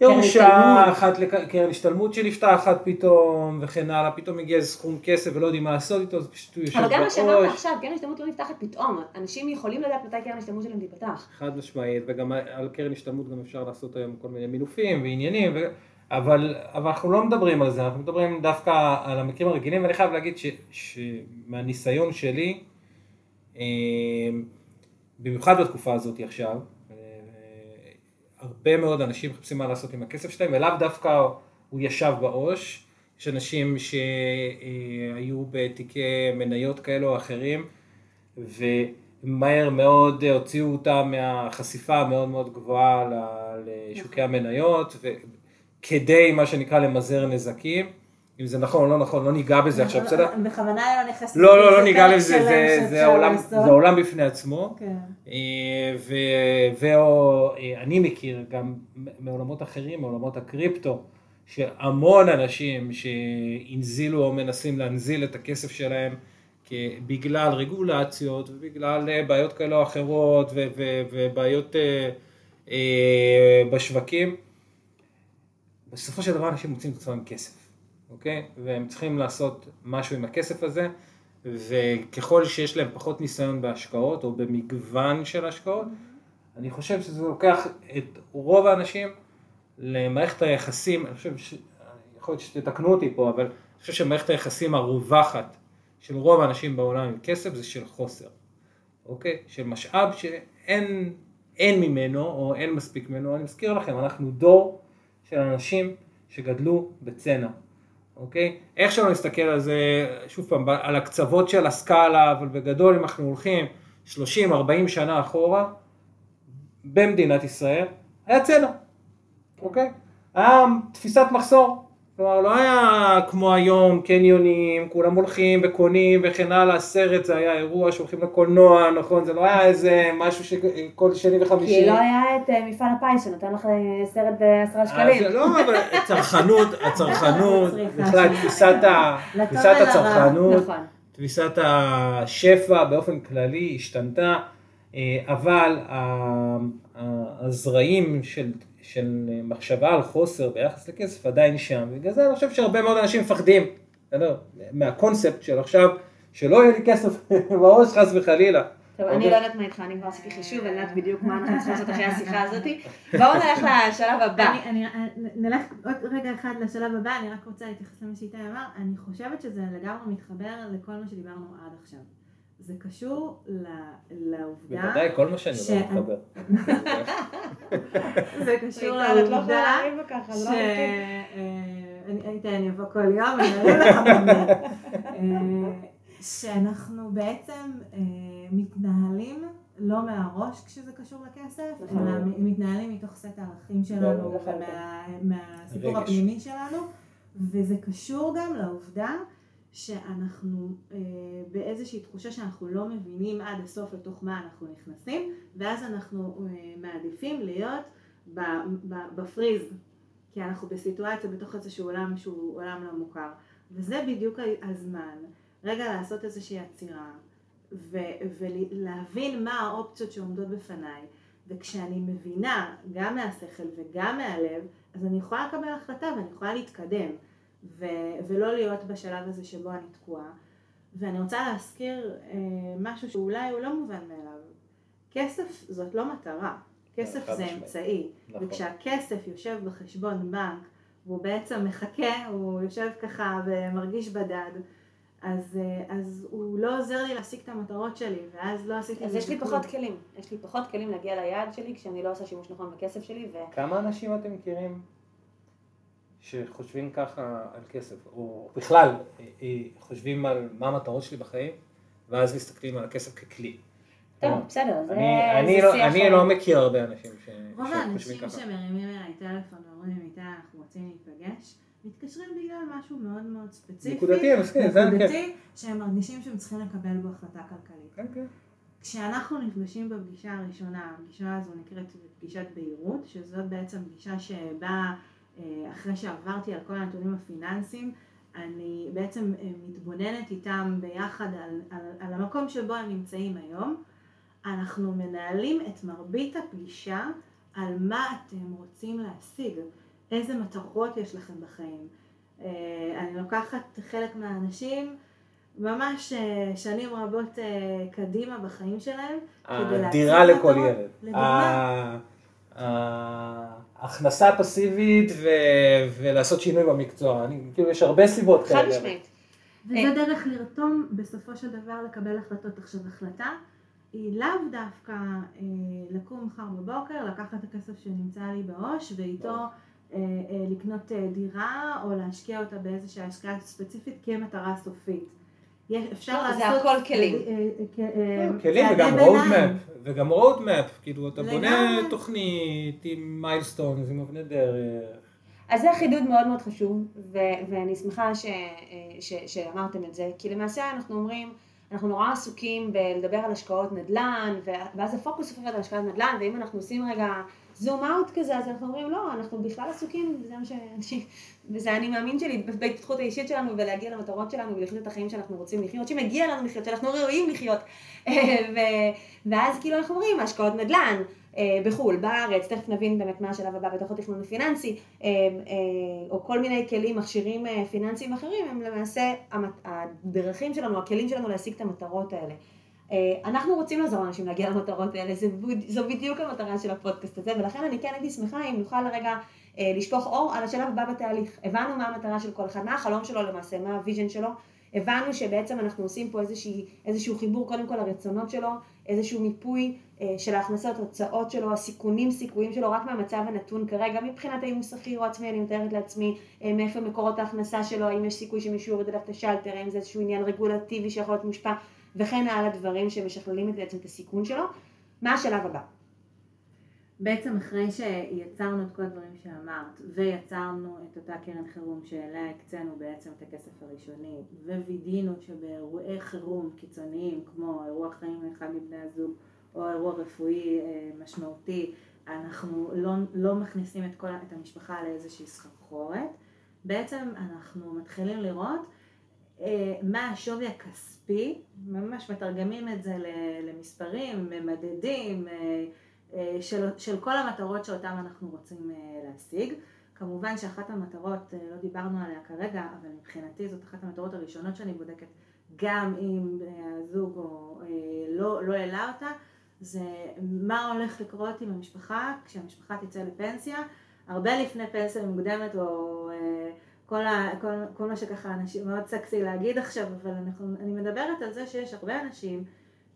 ירושה, השתלמות. אחת לקרן השתלמות שנפתחת פתאום, וכן הלאה, פתאום מגיע איזה סכום כסף ולא יודעים מה לעשות איתו, אז פשוט הוא יושב אבל גם מה שאמרת בראש. עכשיו, קרן השתלמות לא נפתחת פתאום. אנשים יכולים לדעת מתי קרן השתלמות שלהם תיפתח. חד משמעית, וגם על קרן השתלמות גם אפשר לעשות היום כל מיני מינופים ועניינים, ו... אבל, אבל אנחנו לא מדברים על זה, אנחנו מדברים דווקא על המקרים הרגילים, ואני חייב להגיד ש, שמהניסיון שלי, אה, במיוחד בתקופה הזאת עכשיו, הרבה מאוד אנשים מחפשים מה לעשות עם הכסף שלהם, ולאו דווקא הוא ישב בעו"ש, יש אנשים שהיו בתיקי מניות כאלו או אחרים, ומהר מאוד הוציאו אותם מהחשיפה המאוד מאוד גבוהה לשוקי המניות, כדי מה שנקרא למזער נזקים. אם זה נכון או לא נכון, לא ניגע בזה עכשיו, בסדר? בכוונה לא נכנסת. לא, לא, לא ניגע לזה, זה- העולם בפני עצמו. כן. אה, ו- ואו אה, אני מכיר גם מעולמות אחרים, מעולמות הקריפטו, שהמון אנשים שהנזילו או מנסים להנזיל את הכסף שלהם בגלל רגולציות ובגלל אה, בעיות כאלה או אחרות ובעיות אה, אה, בשווקים, בסופו של דבר אנשים מוצאים את עצמם כסף, אוקיי? והם צריכים לעשות משהו עם הכסף הזה, וככל שיש להם פחות ניסיון בהשקעות או במגוון של השקעות, אני חושב שזה לוקח את רוב האנשים למערכת היחסים, אני חושב, ש... יכול להיות שתתקנו אותי פה, אבל אני חושב שמערכת היחסים הרווחת של רוב האנשים בעולם עם כסף זה של חוסר, אוקיי? של משאב שאין אין ממנו או אין מספיק ממנו, אני מזכיר לכם, אנחנו דור של אנשים שגדלו בצנע, אוקיי? איך שלא נסתכל על זה, שוב פעם, על הקצוות של הסקאלה, אבל בגדול אם אנחנו הולכים 30-40 שנה אחורה, במדינת ישראל, היה צנע, אוקיי? היה תפיסת מחסור. כלומר, לא היה כמו היום קניונים, כולם הולכים וקונים וכן הלאה, סרט זה היה אירוע שהולכים לקולנוע, נכון? זה לא היה איזה משהו שכל שני וחמישי. כי לא היה את אה, מפעל הפיס שנותן לך אה, סרט בעשרה שקלים. אז לא, אבל הצרכנות, הצרכנות, בכלל תפיסת. הצרכנות, נכון. תפיסת השפע באופן כללי השתנתה, אה, אבל הזרעים של, של מחשבה על חוסר ביחס לכסף עדיין שם, בגלל זה אני חושב שהרבה מאוד אנשים מפחדים, בסדר? מהקונספט של עכשיו, שלא יהיה לי כסף בראש חס וחלילה. טוב, אוקיי. אני לא יודעת מה איתך, אני כבר עשיתי חישוב, אני יודעת בדיוק מה אנחנו צריכים לעשות אחרי השיחה הזאתי. בואו נלך לשלב הבא. אני, אני, נלך עוד רגע אחד לשלב הבא, אני רק רוצה להתייחס למה שאיתי אמר, אני חושבת שזה לגמרי מתחבר לכל מה שדיברנו עד עכשיו. זה קשור ל, לעובדה, בוודאי, כל מה שאני ש- אומר מתחבר. זה קשור לא לעובדה ככה, ש... לא מתאים. אה, אני הייתי, אני אבוא כל יום, אני אראה לך באמת. אה, שאנחנו בעצם אה, מתנהלים לא מהראש כשזה קשור לכסף, נכון. אלא מתנהלים מתוך סט הערכים שלנו ברור. ומה- מהסיפור רגש. הפנימי שלנו, וזה קשור גם לעובדה שאנחנו אה, באיזושהי תחושה שאנחנו לא מבינים עד הסוף לתוך מה אנחנו נכנסים, ואז אנחנו אה, מעדיפים להיות ב- ב- בפריז, כי אנחנו בסיטואציה בתוך איזשהו עולם שהוא עולם לא מוכר, וזה בדיוק הזמן, רגע לעשות איזושהי עצירה, ו- ולהבין מה האופציות שעומדות בפניי, וכשאני מבינה גם מהשכל וגם מהלב, אז אני יכולה לקבל החלטה ואני יכולה להתקדם, ו- ולא להיות בשלב הזה שבו אני תקועה. ואני רוצה להזכיר אה, משהו שאולי הוא לא מובן מאליו. כסף זאת לא מטרה, כסף זה משמעית. אמצעי. נכון. וכשהכסף יושב בחשבון בנק, והוא בעצם מחכה, הוא יושב ככה ומרגיש בדד, אז, אה, אז הוא לא עוזר לי להשיג את המטרות שלי, ואז לא עשיתי אז מזה יש לי. פחות כלים. יש לי פחות כלים להגיע ליעד שלי כשאני לא עושה שימוש נכון בכסף שלי, ו... כמה אנשים אתם מכירים שחושבים ככה על כסף, או בכלל אה, אה, חושבים על מה המטרות שלי בחיים, ואז מסתכלים על הכסף ככלי. טוב, כלומר, בסדר, זה אני, אני, זה לא, שיח... אני לא מכיר הרבה אנשים ש, רוב שחושבים האנשים ככה. שמרימים אליי טלפון ואומרים איתה אנחנו רוצים להיפגש, מתקשרים בגלל משהו מאוד מאוד ספציפי, נקודתי, אני מסכים, זה כן. נקודתי, שהם מרגישים שהם צריכים לקבל בו החלטה כלכלית. כן, כן. כשאנחנו נפגשים בפגישה הראשונה, הפגישה הזו נקראת פגישת בהירות, שזאת בעצם פגישה שבה אה, אחרי שעברתי על כל הנתונים הפיננסיים, אני בעצם אה, מתבוננת איתם ביחד על, על, על המקום שבו הם נמצאים היום. אנחנו מנהלים את מרבית הפגישה על מה אתם רוצים להשיג. איזה מטרות יש לכם בחיים. אני לוקחת חלק מהאנשים ממש שנים רבות קדימה בחיים שלהם, כדי להציג דירה לכל ילד. לדוגמה. ההכנסה הפסיבית ולעשות שינוי במקצוע, אני, כאילו יש הרבה סיבות כאלה. חד משמעית. וזה דרך לרתום בסופו של דבר לקבל החלטות. עכשיו החלטה היא לאו דווקא אה, לקום מחר בבוקר, לקחת את הכסף שנמצא לי בעו"ש ואיתו אה, אה, לקנות אה, דירה או להשקיע אותה באיזושהי השקעה ספציפית כמטרה סופית. אפשר לא, לעשות... זה הכל כלים. אה, אה, לא, כלים וגם road map, וגם road map, כאילו אתה בונה תוכנית עם מיילסטונס, עם אבני דרך. אז זה חידוד מאוד מאוד חשוב, ואני שמחה שאמרתם את זה, כי למעשה אנחנו אומרים, אנחנו נורא עסוקים בלדבר על השקעות נדל"ן, ואז הפוקוס הופך על השקעת נדל"ן, ואם אנחנו עושים רגע זום אאוט כזה, אז אנחנו אומרים, לא, אנחנו בכלל עסוקים, וזה מה ש... וזה אני מאמין שלי, בהתפתחות האישית שלנו, ולהגיע למטרות שלנו, ולחיות את החיים שאנחנו רוצים לחיות, שמגיע לנו לחיות, שאנחנו ראויים לחיות. ואז כאילו אנחנו אומרים, השקעות נדל"ן, אה, בחו"ל, בארץ, תכף נבין באמת מה השלב הבא בתוך התכנון הפיננסי, אה, אה, או כל מיני כלים, מכשירים פיננסיים אחרים, הם למעשה הדרכים שלנו, הכלים שלנו להשיג את המטרות האלה. אנחנו רוצים לעזור לאנשים להגיע למטרות האלה, זו בדיוק המטרה של הפודקאסט הזה, ולכן אני כן הייתי שמחה אם נוכל לרגע לשפוך אור על השלב הבא בתהליך. הבנו מה המטרה של כל אחד, מה החלום שלו למעשה, מה ה vision שלו, הבנו שבעצם אנחנו עושים פה איזושהי, איזשהו חיבור קודם כל לרצונות שלו, איזשהו מיפוי אה, של ההכנסות, הוצאות שלו, הסיכונים, סיכויים שלו, רק מהמצב הנתון כרגע, מבחינת האם הוא שכיר או עצמי, אני מתארת לעצמי אה, מאיפה מקורות ההכנסה שלו, האם יש סיכוי שמישהו יוריד עליו את השלטר, האם זה איזשהו עניין רגולטיבי שיכול להיות מושפע, וכן הלאה דברים שמשכללים בעצם את הסיכון שלו. מה השלב הבא? בעצם אחרי שיצרנו את כל הדברים שאמרת ויצרנו את אותה קרן חירום שאליה הקצינו בעצם את הכסף הראשוני ווידאנו שבאירועי חירום קיצוניים כמו אירוע חיים לאחד מבני הזוג או אירוע רפואי אה, משמעותי אנחנו לא, לא מכניסים את, כל, את המשפחה לאיזושהי סחרחורת. בעצם אנחנו מתחילים לראות אה, מה השווי הכספי, ממש מתרגמים את זה למספרים, מדדים אה, אה, של, של כל המטרות שאותן אנחנו רוצים אה, להשיג. כמובן שאחת המטרות, אה, לא דיברנו עליה כרגע, אבל מבחינתי זאת אחת המטרות הראשונות שאני בודקת, גם אם הזוג או לא, לא אותה, זה מה הולך לקרות עם המשפחה כשהמשפחה תצא לפנסיה, הרבה לפני פנסיה מוקדמת או כל, ה, כל, כל מה שככה אנשים, מאוד סקסי להגיד עכשיו, אבל אנחנו, אני מדברת על זה שיש הרבה אנשים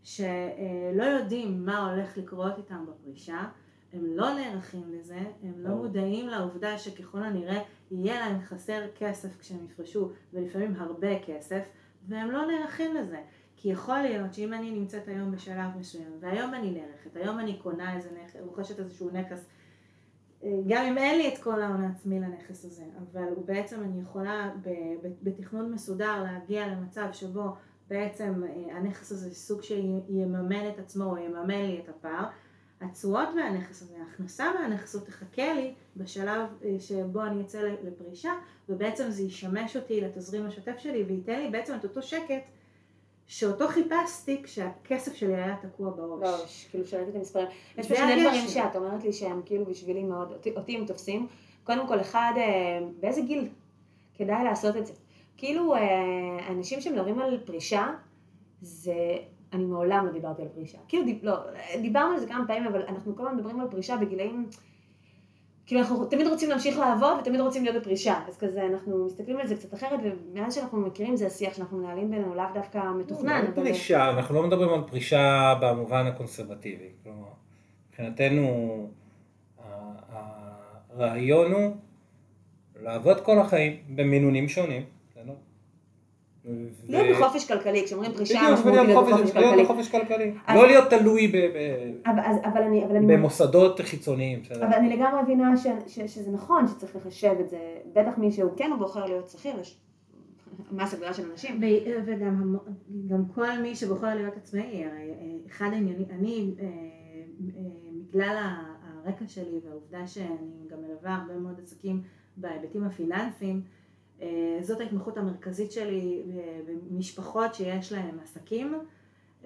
שלא יודעים מה הולך לקרות איתם בפרישה, הם לא נערכים לזה, הם לא מודעים לעובדה שככל הנראה יהיה להם חסר כסף כשהם יפרשו, ולפעמים הרבה כסף, והם לא נערכים לזה. כי יכול להיות שאם אני נמצאת היום בשלב מסוים, והיום אני נערכת, היום אני קונה איזה נכס, רוכשת איזשהו נכס, גם אם אין לי את כל ההון העצמי לנכס הזה, אבל בעצם אני יכולה בתכנון מסודר להגיע למצב שבו בעצם אה, הנכס הזה סוג שיממן את עצמו או יממן לי את הפער. התשואות מהנכס הזה, ההכנסה מהנכס הזה תחכה לי בשלב אה, שבו אני אצא לפרישה ובעצם זה ישמש אותי לתזרים השוטף שלי וייתן לי בעצם את אותו שקט שאותו חיפשתי כשהכסף שלי היה תקוע בראש. בראש, כאילו שראיתי את המספרים. יש פה שני דברים שאת אומרת לי שהם כאילו בשבילי מאוד, אותי הם תופסים. קודם כל, אחד, אה, באיזה גיל כדאי לעשות את זה? כאילו, אה, אנשים שמדברים על פרישה, זה... אני מעולם לא דיברתי על פרישה. כאילו, דיב, לא, דיברנו על זה כמה פעמים, אבל אנחנו כל הזמן מדברים על פרישה בגילאים... כאילו, אנחנו תמיד רוצים להמשיך לעבוד ותמיד רוצים להיות בפרישה. אז כזה, אנחנו מסתכלים על זה קצת אחרת, ומאז שאנחנו מכירים זה השיח שאנחנו מנהלים בינינו, לאו דווקא מתוכנן. לא פרישה, אנחנו לא מדברים על פרישה במובן הקונסרבטיבי. כלומר, מבחינתנו, הרעיון הוא לעבוד כל החיים במינונים שונים. להיות בחופש כלכלי, כשאומרים פרישה משמעותית להיות בחופש כלכלי. להיות בחופש כלכלי. לא להיות תלוי במוסדות חיצוניים. אבל אני לגמרי מבינה שזה נכון שצריך לחשב את זה, בטח מי שהוא כן בוחר להיות שכיר, יש מסה גדולה של אנשים. וגם כל מי שבוחר להיות עצמאי, אחד העניינים, אני אה, אה, בגלל הרקע שלי והעובדה שאני גם מלווה הרבה מאוד עסקים בהיבטים הפיננסיים, אה, זאת ההתמחות המרכזית שלי אה, במשפחות שיש להן עסקים.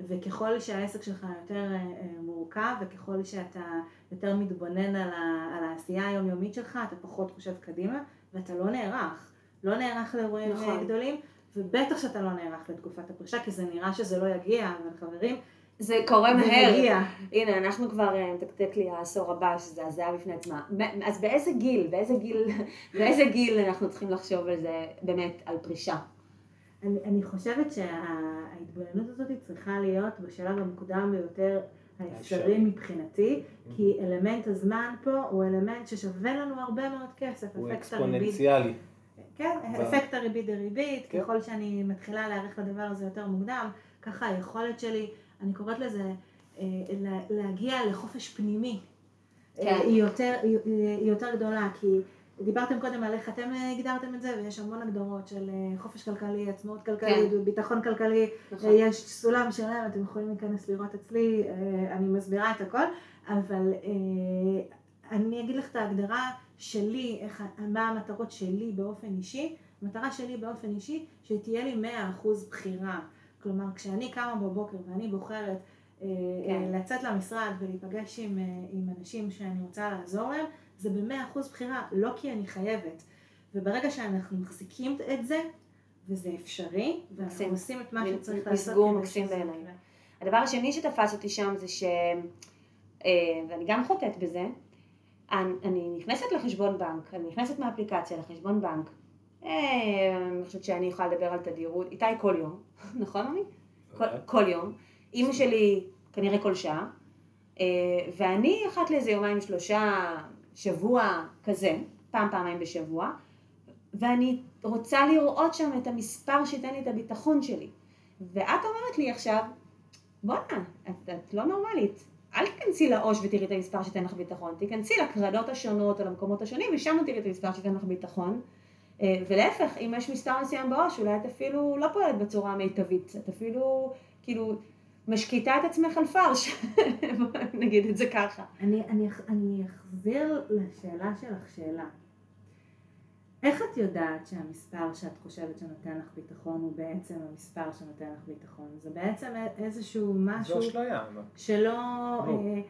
וככל שהעסק שלך יותר אה, מורכב, וככל שאתה יותר מתבונן על, ה, על העשייה היומיומית שלך, אתה פחות חושב קדימה, ואתה לא נערך. לא נערך לאירועים נכון. גדולים, ובטח שאתה לא נערך לתקופת הפרישה, כי זה נראה שזה לא יגיע, אבל חברים, זה קורה מהר. מגיע. הנה, אנחנו כבר, אה, מתקתק לי העשור הבא, שזה הזיה בפני עצמה. אז באיזה גיל, באיזה גיל, באיזה גיל אנחנו צריכים לחשוב על זה, באמת, על פרישה? אני, אני חושבת שההתבוננות הזאת צריכה להיות בשלב המוקדם ביותר האפשרי. מבחינתי, כי אלמנט הזמן פה הוא אלמנט ששווה לנו הרבה מאוד כסף, הוא. אקספוננציאלי. כן, ב- אפקט הריבית דריבית, כן. ככל שאני מתחילה להיערך לדבר הזה יותר מוקדם, ככה היכולת שלי, אני קוראת לזה, אה, לה- להגיע לחופש פנימי, כן. אה, היא יותר, היא, יותר גדולה, כי דיברתם קודם על איך אתם אה, הגדרתם את זה, ויש המון הגדרות של חופש כלכלי, עצמאות כלכלית, ביטחון כלכלי, נכון. יש סולם שלם, אתם יכולים להיכנס לראות אצלי, אני מסבירה את הכל, אבל אני אגיד לך את ההגדרה שלי, איך, מה המטרות שלי באופן אישי, המטרה שלי באופן אישי, שתהיה לי 100% בחירה. כלומר, כשאני קמה בבוקר ואני בוחרת אה, כן. אה, לצאת למשרד ולהיפגש עם, אה, עם אנשים שאני רוצה לעזור להם, זה ב-100% בחירה, לא כי אני חייבת. וברגע שאנחנו מחזיקים את זה, וזה אפשרי, ואנחנו מקסים. עושים את מה שצריך לעשות מסגור מקסים בעיניי. הדבר השני שתפס אותי שם זה ש... ואני גם חוטאת בזה, אני נכנסת לחשבון בנק, אני נכנסת מהאפליקציה לחשבון בנק. אה, אני חושבת שאני יכולה לדבר על תדירות, איתי כל יום, נכון? כל, אוקיי. כל יום. אימא שלי כנראה כל שעה, אה, ואני אחת לאיזה יומיים שלושה, שבוע כזה, פעם פעמיים בשבוע, ואני רוצה לראות שם את המספר שייתן לי את הביטחון שלי. ואת אומרת לי עכשיו, בואנה, את, את לא נורמלית. אל תיכנסי לעו"ש ותראי את המספר שייתן לך ביטחון, תיכנסי לקרנות השונות או למקומות השונים ושם תראי את המספר שייתן לך ביטחון. אה, ולהפך, אם יש מספר מסוים בעו"ש, אולי את אפילו לא פועלת בצורה המיטבית, את אפילו, כאילו, משקיטה את עצמך על פרש, נגיד את זה ככה. אני, אני, אני אחזיר לשאלה שלך שאלה. איך את יודעת שהמספר שאת חושבת שנותן לך ביטחון הוא בעצם המספר שנותן לך ביטחון? זה בעצם איזשהו משהו זו אשליה. אבל. שלא... לא. אה,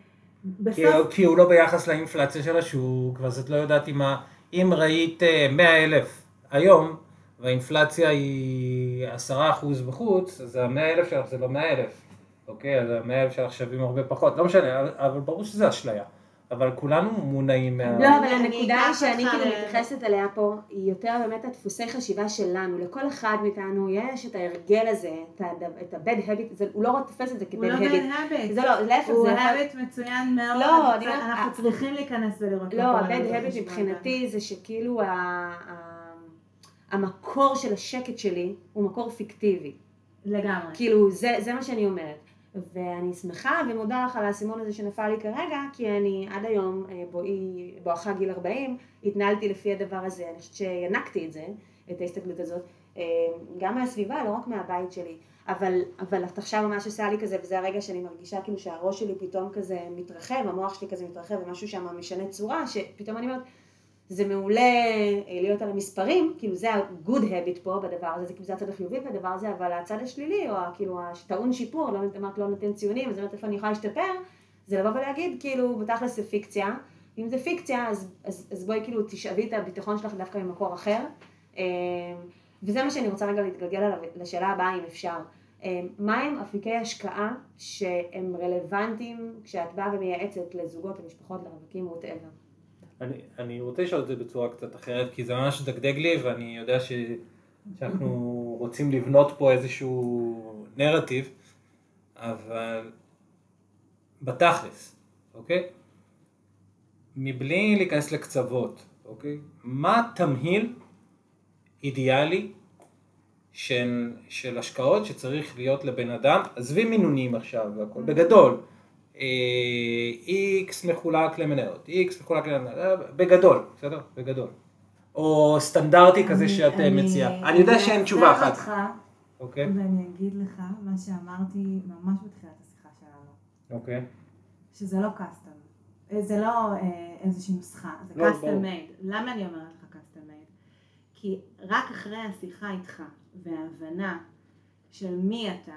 כי, בסוף... כי הוא לא ביחס לאינפלציה של השוק, ואז את לא יודעת אם, ה, אם ראית 100 אלף היום, והאינפלציה היא 10% בחוץ, אז ה-100 אלף שלך זה לא 100 אלף, אוקיי? אז ה-100 אלף שלך שווים הרבה פחות, לא משנה, אבל ברור שזה אשליה. אבל כולנו מונעים מה... לא, אבל אני הנקודה שאני כאילו מתייחסת אליה פה, היא יותר באמת הדפוסי חשיבה שלנו. לכל אחד מאיתנו יש את ההרגל הזה, את ה-bad habit, זה- הוא לא תופס את זה הוא לא כ-bad habit. זה לא, להפך, הוא זה יכול... האביט מצוין מאוד. לא, אני אנחנו צריכים להיכנס ולראות. לא, ה-bad habit מבחינתי זה שכאילו המקור של השקט שלי הוא מקור פיקטיבי. לגמרי. כאילו, זה, זה מה שאני אומרת. ואני שמחה ומודה לך על האסימון הזה שנפל לי כרגע, כי אני עד היום, אה, בואכה גיל 40, התנהלתי לפי הדבר הזה. אני חושבת שינקתי את זה, את ההסתכלות הזאת, אה, גם מהסביבה, לא רק מהבית שלי. אבל, אבל את עכשיו ממש עושה לי כזה, וזה הרגע שאני מרגישה כאילו שהראש שלי פתאום כזה מתרחב, המוח שלי כזה מתרחב, ומשהו שם משנה צורה, שפתאום אני אומרת, זה מעולה אה, להיות על המספרים, כאילו זה ה-good habit פה בדבר הזה, זה כאילו זה הצד החיובי בדבר הזה, אבל הצד השלילי, או כאילו הטעון שיפור, לא אמרת לא נותן ציונים, אז אומרת איפה אני יכולה להשתפר, זה לבוא ולהגיד כאילו בתכלס זה פיקציה, אם זה פיקציה אז, אז, אז בואי כאילו תשאבי את הביטחון שלך דווקא ממקור אחר, אה, וזה מה שאני רוצה רגע להתגלגל עליו, לשאלה הבאה אם אפשר. אה, מהם אפיקי השקעה שהם רלוונטיים כשאת באה ומייעצת לזוגות, למשפחות, לרווקים, ווטאבר? אני, אני רוצה לשאול את זה בצורה קצת אחרת, כי זה ממש דגדג לי, ואני יודע ש, שאנחנו רוצים לבנות פה איזשהו נרטיב, אבל בתכלס, אוקיי? מבלי להיכנס לקצוות, אוקיי? מה התמהיל אידיאלי של, של השקעות שצריך להיות לבן אדם, עזבי מינונים עכשיו והכל, בגדול, איקס מחולק למניות, איקס מחולק למניות, בגדול, בסדר? בגדול. או סטנדרטי כזה אני- שאת אה, אני- מציעה. אני יודע שאין תשובה אעצר אחת, אותך, אוקיי? ואני אגיד לך מה שאמרתי ממש בתחילת השיחה שלנו, אוקיי. שזה לא custom. זה לא אה, איזושהי נוסחה, זה לא, custom. made. למה אני אומרת לך custom made? כי רק אחרי השיחה איתך וההבנה של מי אתה,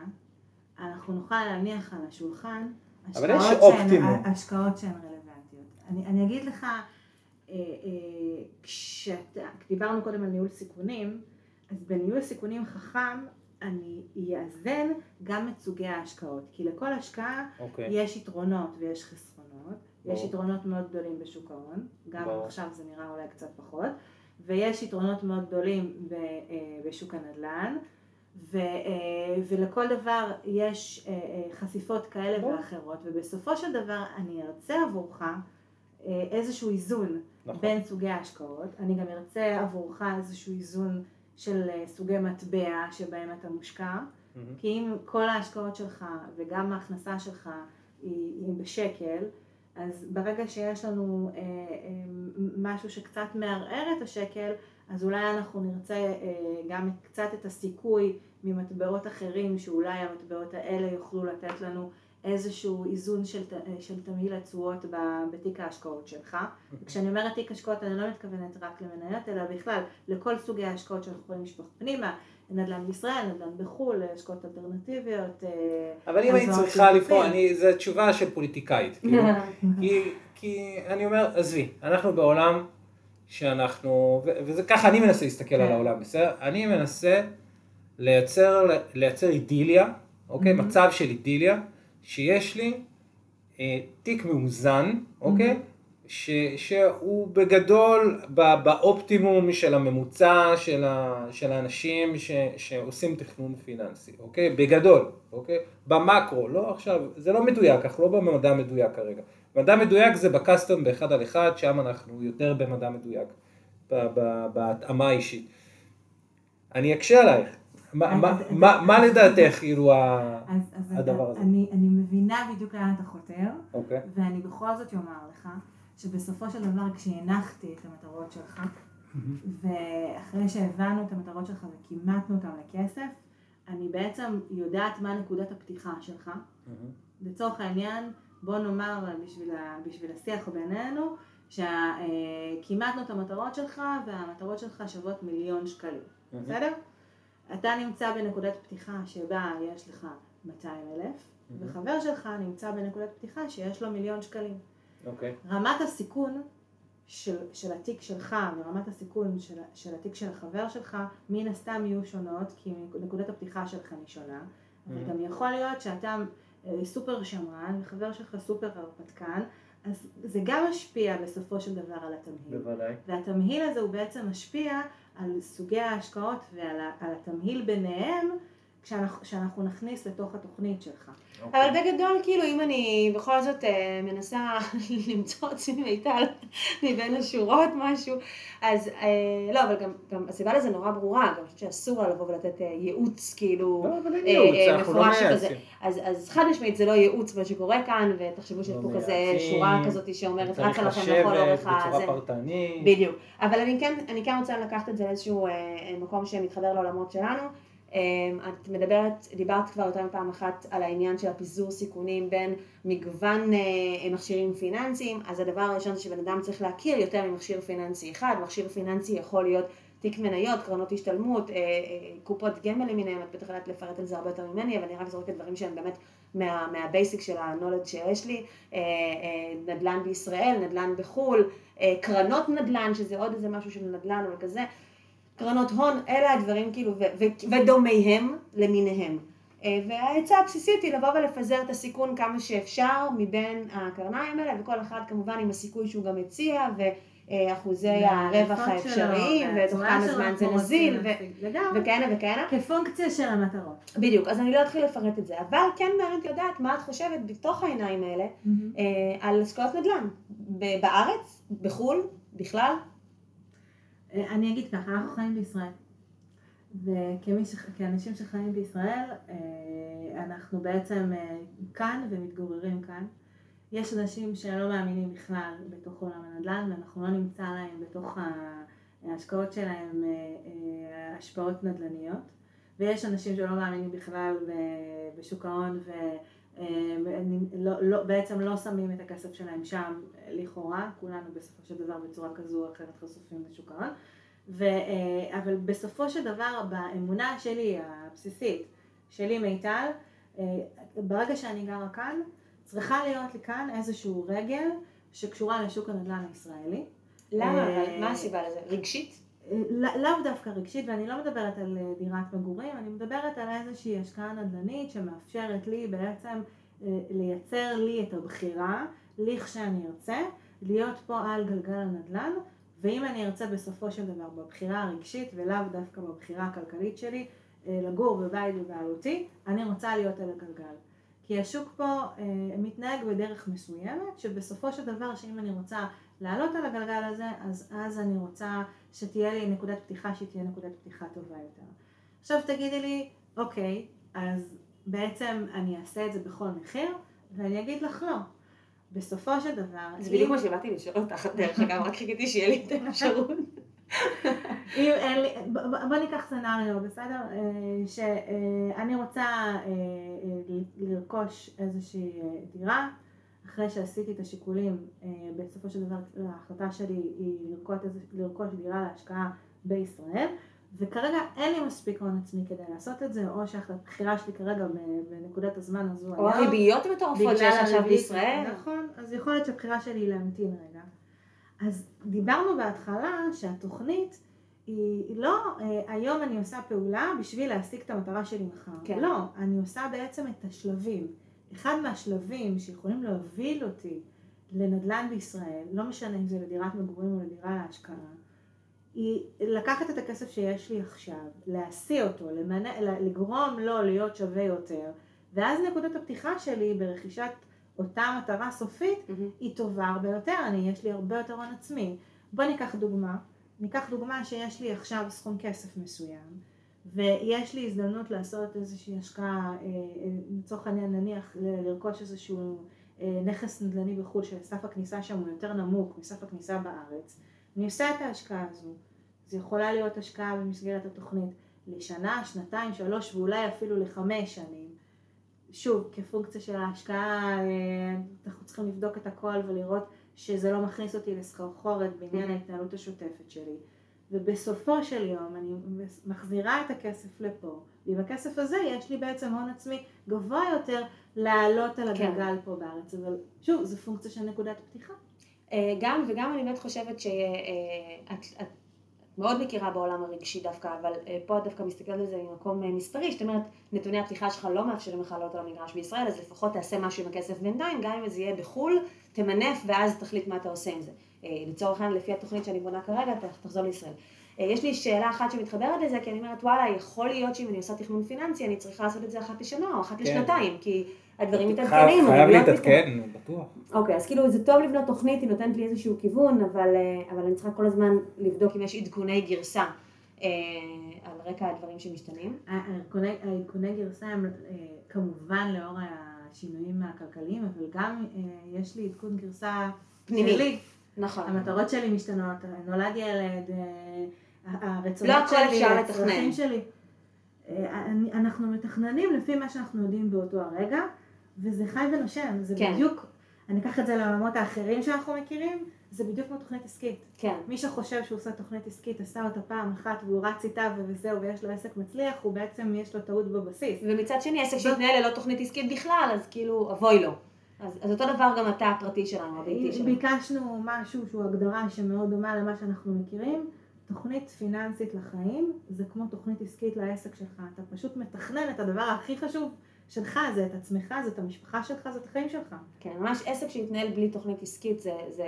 אנחנו נוכל להניח על השולחן אבל יש אופטימום. השקעות שהן רלוונטיות. אני, אני אגיד לך, אה, אה, כשאתה, דיברנו קודם על ניהול סיכונים, אז בניהול סיכונים חכם אני אאזן גם את סוגי ההשקעות, כי לכל השקעה אוקיי. יש יתרונות ויש חסרונות, יש ברור. יתרונות מאוד גדולים בשוק ההון, גם ברור. עכשיו זה נראה אולי קצת פחות, ויש יתרונות מאוד גדולים אה, בשוק הנדל"ן, ו, אה, ולכל דבר יש אה, אה, חשיפות כאלה ברור. ואחרות, ובסופו של דבר אני ארצה עבורך איזשהו איזון נכון. בין סוגי ההשקעות, אני גם ארצה עבורך איזשהו איזון של סוגי מטבע שבהם אתה מושקע, מהמם. כי אם כל ההשקעות שלך וגם ההכנסה שלך היא, היא בשקל, אז ברגע שיש לנו אה, אה, משהו שקצת מערער את השקל, אז אולי אנחנו נרצה אה, גם קצת את הסיכוי ממטבעות אחרים, שאולי המטבעות האלה יוכלו לתת לנו איזשהו איזון של, אה, של תמהיל התשואות בתיק ההשקעות שלך. כשאני אומרת תיק השקעות אני לא מתכוונת רק למניות, אלא בכלל לכל סוגי ההשקעות שאנחנו יכולים לשפוך פנימה, נדל"ן בישראל, נדל"ן בחו"ל, השקעות אלטרנטיביות. אה, אבל אם היית צריכה. לבחור, אני- זו תשובה של פוליטיקאית. כאילו. כי, כי אני אומר, עזבי, אנחנו בעולם שאנחנו, וזה ככה אני מנסה להסתכל על כן. העולם, בסדר? אני מנסה לייצר, לייצר אידיליה, אוקיי? מהמם. מצב של אידיליה, שיש לי אה, תיק מאוזן, אוקיי? מהמם. ש, שהוא בגדול ב- באופטימום של הממוצע של, ה, של האנשים ש, שעושים תכנון פיננסי, אוקיי? בגדול, אוקיי? במקרו, לא עכשיו, זה לא מדויק, אנחנו לא במדע מדויק כרגע. מדע מדויק זה בקסטום באחד על אחד, שם אנחנו יותר במדע מדויק, ב- ב- בהתאמה האישית. אני אקשה עלייך, מה, לדעתך כאילו הדבר הזה. אני, אני מבינה בדיוק לאן אתה חותר, אוקיי, ואני בכל זאת אומר לך, שבסופו של דבר כשהנחתי את המטרות שלך, ואחרי שהבנו את המטרות שלך וכימתנו אותן לכסף, אני בעצם יודעת מה נקודת הפתיחה שלך. לצורך העניין, בוא נאמר בשביל, ה, בשביל השיח בינינו, שכימתנו את המטרות שלך והמטרות שלך שוות מיליון שקלים, בסדר? אתה נמצא בנקודת פתיחה שבה יש לך 200 אלף, וחבר שלך נמצא בנקודת פתיחה שיש לו מיליון שקלים. אוקיי, רמת הסיכון של, של התיק שלך ורמת הסיכון של, של התיק של החבר שלך, מן הסתם יהיו שונות, כי נקודת הפתיחה שלך היא שונה, אבל Mhm. גם יכול להיות שאתה אה, סופר שמרן וחבר שלך סופר הרפתקן, אז זה גם משפיע בסופו של דבר על התמהיל. בוודאי. והתמהיל הזה הוא בעצם משפיע על סוגי ההשקעות ועל התמהיל ביניהם, כשאנחנו נכניס לתוך התוכנית שלך. אוקיי. אבל בגדול, כאילו, אם אני בכל זאת אה, מנסה למצוא אצלי מיטל מבין השורות משהו, אז אה, לא, אבל גם, גם הסיבה לזה נורא ברורה, גם אני חושבת שאסור לה לבוא ולתת אה, ייעוץ, כאילו, לא, אבל אין ייעוץ, אה, אנחנו לא מפורש שכזה. מייעצים. אז, אז חד משמעית זה לא ייעוץ מה שקורה כאן, ותחשבו שיש לא פה כזה מייעצים, שורה כזאת שאומרת רצה לכם לכל אורך בצורה הזה. פרטנית. בדיוק. אבל אני כן, אני כן רוצה לקחת את זה לאיזשהו אה, מקום שמתחבר לעולמות שלנו. אה, את מדברת, דיברת כבר יותר מפעם אחת על העניין של הפיזור סיכונים בין מגוון אה, מכשירים פיננסיים, אז הדבר הראשון שבן אדם צריך להכיר יותר ממכשיר פיננסי אחד, מכשיר פיננסי יכול להיות תיק מניות, קרנות השתלמות, אה, אה, קופות גמל למיניהם, את בטח יודעת לפרט על זה הרבה יותר ממני, אבל אני רק זורקת דברים שהם באמת מה, מהבייסיק של ה-knowledge שיש לי, אה, אה, נדל"ן בישראל, נדל"ן בחו"ל, אה, קרנות נדל"ן, שזה עוד איזה משהו של נדל"ן אבל כזה, קרנות הון, אלה הדברים כאילו, ו- ו- ודומיהם למיניהם. אה, והעצה הבסיסית היא לבוא ולפזר את הסיכון כמה שאפשר מבין הקרניים האלה, וכל אחד כמובן עם הסיכוי שהוא גם הציע, ואחוזי הרווח וההעדפות שלו, האפשריים, ותוך והצורה כמה זמן זה נזיל. וכהנה וכהנה. כפונקציה של המטרות. בדיוק, אז אני לא אתחיל לפרט את זה, אבל כן מעניין לדעת מה את חושבת בתוך העיניים האלה אה, על השקעות נדל"ן, ב- בארץ, בחו"ל, בכלל. אה, אני אגיד ככה, אנחנו חיים בישראל. וכאנשים שחיים בישראל, אה, אנחנו בעצם אה, כאן ומתגוררים כאן. יש אנשים שלא מאמינים בכלל בתוך עולם הנדל"ן, ואנחנו לא נמצא להם בתוך ההשקעות שלהם השפעות נדל"ניות. ויש אנשים שלא מאמינים בכלל בשוק ההון ובעצם לא שמים את הכסף שלהם שם לכאורה, כולנו בסופו של דבר בצורה כזו או אחרת חשופים לשוק ההון. אה, אבל בסופו של דבר באמונה שלי הבסיסית, שלי מיטל, ברגע שאני גרה כאן, צריכה להיות לי כאן איזשהו רגל שקשורה לשוק הנדל"ן הישראלי. למה? אה, מה הסיבה לזה? רגשית? לא- לאו דווקא רגשית, ואני לא מדברת על אה, דירת מגורים, אני מדברת על איזושהי השקעה נדל"נית שמאפשרת לי בעצם אה, לייצר לי את הבחירה, לכשאני ארצה, להיות פה על גלגל הנדל"ן, ואם אני ארצה בסופו של דבר בבחירה הרגשית ולאו דווקא בבחירה הכלכלית שלי, אה, לגור בבית בבעלותי, אני רוצה להיות על הגלגל. כי השוק פה אה, מתנהג בדרך מסוימת, שבסופו של דבר שאם אני רוצה לעלות על הגלגל הזה, אז אז אני רוצה שתהיה לי נקודת פתיחה שהיא תהיה נקודת פתיחה טובה יותר. עכשיו תגידי לי, אוקיי, אז בעצם אני אעשה את זה בכל מחיר, ואני אגיד לך לא. בסופו של דבר... זה בדיוק מה שבאתי לשאול אותך, דרך אגב, רק חיכיתי שיהיה לי את האפשרות. אם אין לי, ב- ב- בוא ניקח סצנריו, בסדר? אה, שאני רוצה אה, אה, לרכוש איזושהי אה, דירה, אחרי שעשיתי את השיקולים, אה, בסופו של דבר ההחלטה שלי היא לרכוש, דירה להשקעה בישראל, וכרגע אין לי מספיק הון עצמי כדי לעשות את זה, או שהבחירה שלי כרגע בנקודת הזמן הזו או הריביות המטורפות שיש עכשיו בישראל. נכון, אז יכול להיות שהבחירה שלי היא להמתין רגע. אז דיברנו בהתחלה שהתוכנית היא היא לא, אה, היום אני עושה פעולה בשביל להשיג את המטרה שלי מחר. כן. לא, אני עושה בעצם את השלבים. אחד מהשלבים שיכולים להוביל אותי לנדל"ן בישראל, לא משנה אם זה לדירת מגורים או לדירה להשקעה, היא לקחת את הכסף שיש לי עכשיו, להשיא אותו, למנה, לגרום לו להיות שווה יותר, ואז נקודת הפתיחה שלי ברכישת אותה מטרה סופית מהמם. היא טובה הרבה יותר, אני, יש לי הרבה יותר הון עצמי. בוא ניקח דוגמה, ניקח דוגמה שיש לי עכשיו סכום כסף מסוים, ויש לי הזדמנות לעשות איזושהי השקעה, אה, אה, לצורך העניין נניח לרכוש איזשהו אה, נכס נדל"ני בחו"ל שסף הכניסה שם הוא יותר נמוך מסף הכניסה בארץ, אני עושה את ההשקעה הזו. זו יכולה להיות השקעה במסגרת התוכנית לשנה, שנתיים, שלוש ואולי אפילו לחמש שנים. שוב, כפונקציה של ההשקעה, אנחנו צריכים לבדוק את הכל ולראות שזה לא מכניס אותי לסחרחורת בעניין ההתנהלות השוטפת שלי. ובסופו של יום אני מחזירה את הכסף לפה, ועם הכסף הזה יש לי בעצם הון עצמי גבוה יותר לעלות על כן. הגלגל פה בארץ. אבל שוב, זו פונקציה של נקודת פתיחה. אה, גם, וגם אני באמת חושבת שאת את, את מאוד מכירה בעולם הרגשי דווקא, אבל אה, פה את דווקא מסתכלת על זה ממקום אה, מספרי, זאת אומרת, נתוני הפתיחה שלך לא מאפשרים לך לעלות על המגרש בישראל, אז לפחות תעשה משהו עם הכסף בינתיים, גם אם זה יהיה בחו"ל, תמנף ואז תחליט מה אתה עושה עם זה. אה, לצורך העניין, לפי התוכנית שאני בונה כרגע, תחזור לישראל. אה, יש לי שאלה אחת שמתחברת לזה, כי אני אומרת, וואלה, יכול להיות שאם אני עושה תכנון פיננסי, אני צריכה לעשות את זה אחת לשנה או אחת כן. לשנתיים, כי הדברים מתעדכנים. חייב הריביות להתעדכן, בטוח. אוקיי, אז כאילו זה טוב לבנות תוכנית, היא נותנת לי איזשהו כיוון, אבל, אה, אבל אני צריכה כל הזמן לבדוק אם יש עדכוני גרסה אה, על רקע הדברים שמשתנים. העדכוני, גרסה הם כמובן לאור השינויים הכלכליים, אבל גם אה, יש לי עדכון גרסה פנימי. נכון. המטרות שלי משתנות, נולד ילד, אה, הרצונות לא שלי, הצרכים. שלי. אה, אנחנו מתכננים לפי מה שאנחנו יודעים באותו הרגע, וזה חי ונושם, זה כן. בדיוק, אני אקח את זה לעולמות האחרים שאנחנו מכירים, זה בדיוק כמו תוכנית עסקית. כן. מי שחושב שהוא עושה תוכנית עסקית, עשה אותה פעם אחת והוא רץ איתה וזהו ויש לו עסק מצליח, הוא בעצם יש לו טעות בבסיס. ומצד שני, עסק זאת- שהתנהל ללא תוכנית עסקית בכלל, אז כאילו, אבוי לו. אז, אז אותו דבר גם אתה הפרטי שלנו, הביתי שלנו. ביקשנו משהו שהוא הגדרה שמאוד דומה למה שאנחנו מכירים. תוכנית פיננסית לחיים זה כמו תוכנית עסקית לעסק שלך. אתה פשוט מתכנן את הדבר הכי חשוב שלך, זה את עצמך, זה את המשפחה שלך, זה את החיים שלך. כן, ממש עסק שהתנהל בלי תוכנית עסקית זה, זה,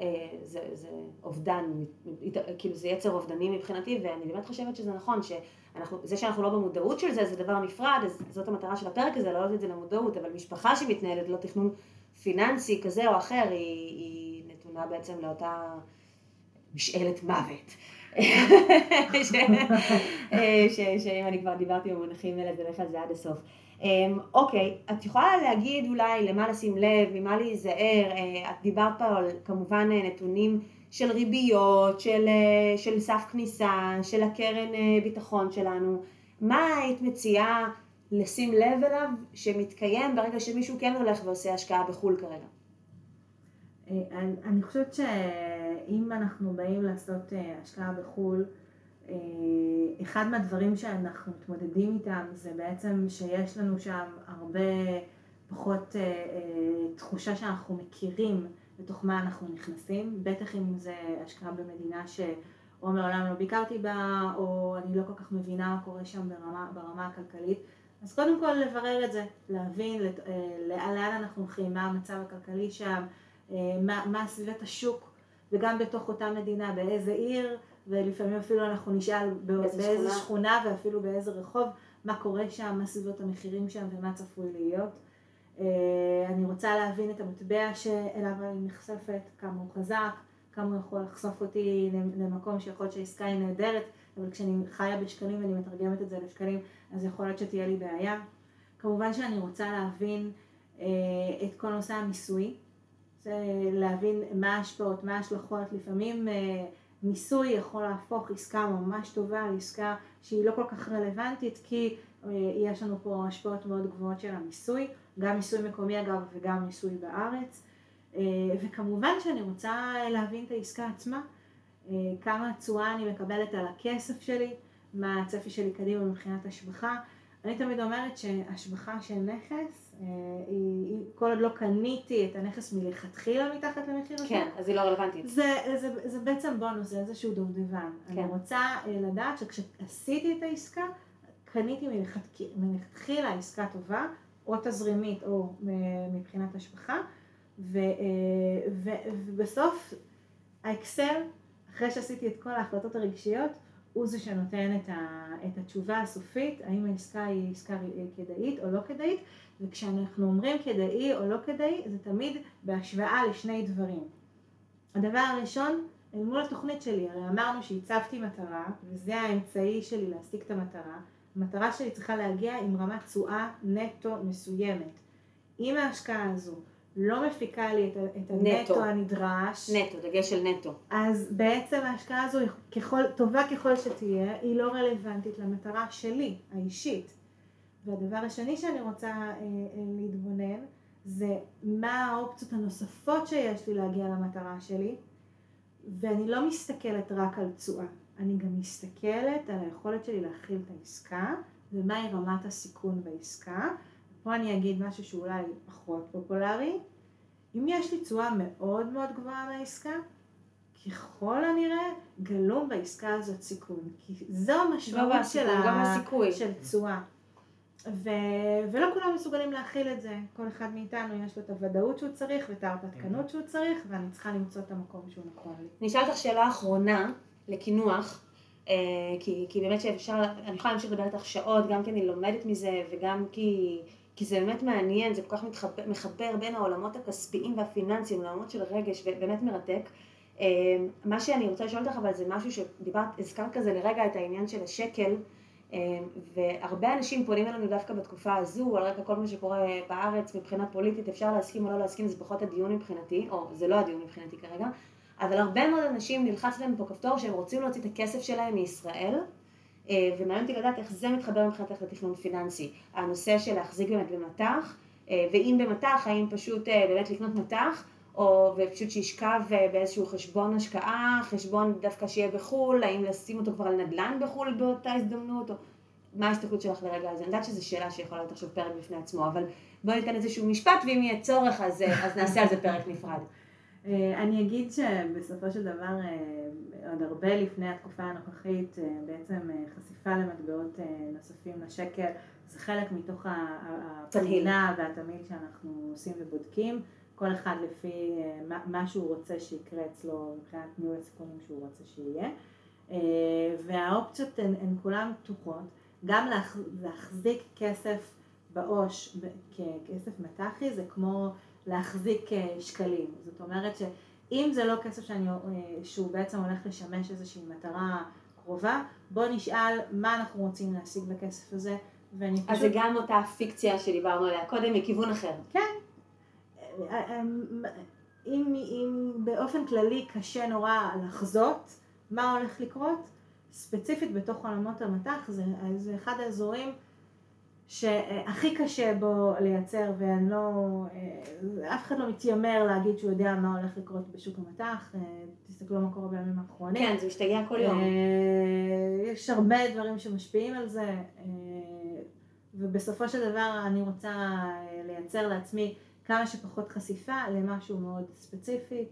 אה, זה, זה אובדן, כאילו זה יצר אובדני מבחינתי, ואני באמת חושבת שזה נכון, שאנחנו, זה שאנחנו לא במודעות של זה, זה דבר נפרד, אז זאת המטרה של הפרק הזה, להעלות את זה למודעות, אבל משפחה שמתנהלת ללא תכנון פיננסי כזה או אחר, היא, היא נתונה בעצם לאותה משאלת מוות. שאם אני כבר דיברתי במונחים האלה, זה לך על זה עד הסוף. אמ, אוקיי, את יכולה להגיד אולי למה לשים לב, ממה להיזהר, אה, את דיברת פה על כמובן אה, נתונים של ריביות, של, אה, של סף כניסה, של הקרן אה, ביטחון שלנו, מה היית מציעה לשים לב אליו שמתקיים ברגע שמישהו כן הולך ועושה השקעה בחו"ל כרגע? אה, אני- חושבת שאם אנחנו באים לעשות השקעה בחו"ל, אחד מהדברים שאנחנו מתמודדים איתם זה בעצם שיש לנו שם הרבה פחות אה, אה, תחושה שאנחנו מכירים לתוך מה אנחנו נכנסים, בטח אם זה השקעה במדינה שאו מעולם לא ביקרתי בה, או אני לא כל כך מבינה מה קורה שם ברמה, ברמה הכלכלית. אז קודם כל לברר את זה, להבין לאן אנחנו הולכים, מה המצב הכלכלי שם, מה, מה סביבת השוק, וגם בתוך אותה מדינה, באיזה עיר, ולפעמים אפילו אנחנו נשאל באיזה, באיזה שכונה. שכונה ואפילו באיזה רחוב, מה קורה שם, מה סביבות המחירים שם ומה צפוי להיות. אה, אני רוצה להבין את המטבע שאליו אני נחשפת, כמה הוא חזק, כמה הוא יכול לחשוף אותי למקום שיכול להיות שהעסקה היא נהדרת, אבל כשאני חיה בשקלים ואני מתרגמת את זה לשקלים, אז יכול להיות שתהיה לי בעיה. כמובן שאני רוצה להבין אה, את כל נושא המיסוי, להבין מה ההשפעות, מה ההשלכות, לפעמים אה, מיסוי יכול להפוך עסקה ממש טובה לעסקה שהיא לא כל כך רלוונטית כי יש לנו פה השפעות מאוד גבוהות של המיסוי, גם מיסוי מקומי אגב וגם מיסוי בארץ אה, וכמובן שאני רוצה להבין את העסקה עצמה, אה, כמה תשואה אני מקבלת על הכסף שלי, מה הצפי שלי קדימה מבחינת השבחה. אני תמיד אומרת שהשבחה של נכס אה, היא, כל עוד לא קניתי את הנכס מלכתחילה מתחת למחיר הזה. כן, אז היא לא רלוונטית. זה, זה, זה בעצם בונוס, זה איזשהו דובדבן. כן. אני רוצה אה, לדעת שכשעשיתי את העסקה, קניתי מלכתחילה עסקה טובה, או תזרימית או אה, מבחינת השבחה, ו, ו, ובסוף האקסל, אחרי שעשיתי את כל ההחלטות הרגשיות, הוא זה שנותן את, ה, את התשובה הסופית, האם העסקה היא עסקה כדאית או לא כדאית, וכשאנחנו אומרים כדאי או לא כדאי, זה תמיד בהשוואה לשני דברים. הדבר הראשון, אל מול התוכנית שלי, הרי אמרנו שהצבתי מטרה, וזה האמצעי שלי להשיג את המטרה, המטרה שלי צריכה להגיע עם רמת תשואה נטו מסוימת. אם ההשקעה הזו לא מפיקה לי את, את הנטו נטו. הנדרש. נטו, דגש של נטו. אז בעצם ההשקעה הזו, ככל, טובה ככל שתהיה, היא לא רלוונטית למטרה שלי, האישית. והדבר השני שאני רוצה אה, אה, להתבונן, זה מה האופציות הנוספות שיש לי להגיע למטרה שלי, ואני לא מסתכלת רק על תשואה, אני גם מסתכלת על היכולת שלי להכיל את העסקה, ומהי רמת הסיכון בעסקה. פה אני אגיד משהו שאולי פחות פופולרי. אם יש לי תשואה מאוד מאוד גבוהה לעסקה, ככל הנראה גלום בעסקה הזאת סיכון. כי זו המשמעות של, ה... של תשואה. ו... ולא כולם מסוגלים להכיל את זה. כל אחד מאיתנו יש לו את הוודאות שהוא צריך ואת ההרפתקנות שהוא צריך, ואני צריכה למצוא את המקום שהוא נכון לי. אני אשאל אותך שאלה אחרונה לקינוח. אה, כי, כי באמת שאפשר, אני יכולה להמשיך לדבר איתך שעות, גם כי אני לומדת מזה וגם כי כי זה באמת מעניין, זה כל כך מתחבר, מחבר בין העולמות הכספיים והפיננסיים לעולמות של רגש, ובאמת מרתק. אה, מה שאני רוצה לשאול אותך, אבל זה משהו שדיברת, הזכרת כזה לרגע את העניין של השקל, אה, והרבה אנשים פונים אלינו דווקא בתקופה הזו, על רקע כל מה שקורה בארץ מבחינה פוליטית, אפשר להסכים או לא להסכים, זה פחות הדיון מבחינתי, או זה לא הדיון מבחינתי כרגע, אבל הרבה מאוד אנשים נלחץ להם פה כפתור שהם רוצים להוציא את הכסף שלהם מישראל, אה, ומעניין אותי לדעת איך זה מתחבר מבחינתך לתכנון פיננסי. הנושא של להחזיק באמת במטח, אה, ואם במטח, האם פשוט אה, באמת לקנות מטח, או ופשוט שישכב באיזשהו חשבון השקעה, חשבון דווקא שיהיה בחו"ל, האם לשים אותו כבר על נדל"ן בחו"ל באותה הזדמנות, או מה ההסתכלות שלך לרגע הזה? אני יודעת שזו שאלה שיכולה להיות עכשיו פרק בפני עצמו, אבל בואי ניתן איזשהו משפט, ואם יהיה צורך אז, אז נעשה על זה פרק נפרד. אני אגיד שבסופו של דבר עוד הרבה לפני התקופה הנוכחית, אה, בעצם אה, חשיפה למטבעות אה, נוספים לשקל, זה חלק מתוך הפנינה והתמהיל שאנחנו עושים ובודקים, כל אחד לפי מה שהוא רוצה שיקרה אצלו מבחינת ניהול הסיכונים שהוא רוצה שיהיה. והאופציות הן, הן כולן פתוחות, גם להחזיק כסף בעו"ש ככסף מט"חי זה כמו להחזיק שקלים, זאת אומרת ש... אם זה לא כסף שאני, אה, שהוא בעצם הולך לשמש איזושהי מטרה קרובה, בוא נשאל מה אנחנו רוצים להשיג בכסף הזה, ואני פשוט... אז זה גם אותה פיקציה שדיברנו עליה קודם מכיוון אחר. כן. אה, אה, אם, אם באופן כללי קשה נורא לחזות מה הולך לקרות, ספציפית בתוך עולמות המטח, זה, זה אחד האזורים שהכי קשה בו לייצר, ואני לא, אה, אף אחד לא מתיימר להגיד שהוא יודע מה הולך לקרות בשוק המטח, אה, תסתכלו מה קורה בימים האחרונים. כן, זה משתגע כל יום. אה, יש הרבה דברים שמשפיעים על זה, ובסופו של דבר אני רוצה לייצר לעצמי כמה שפחות חשיפה למשהו מאוד ספציפי.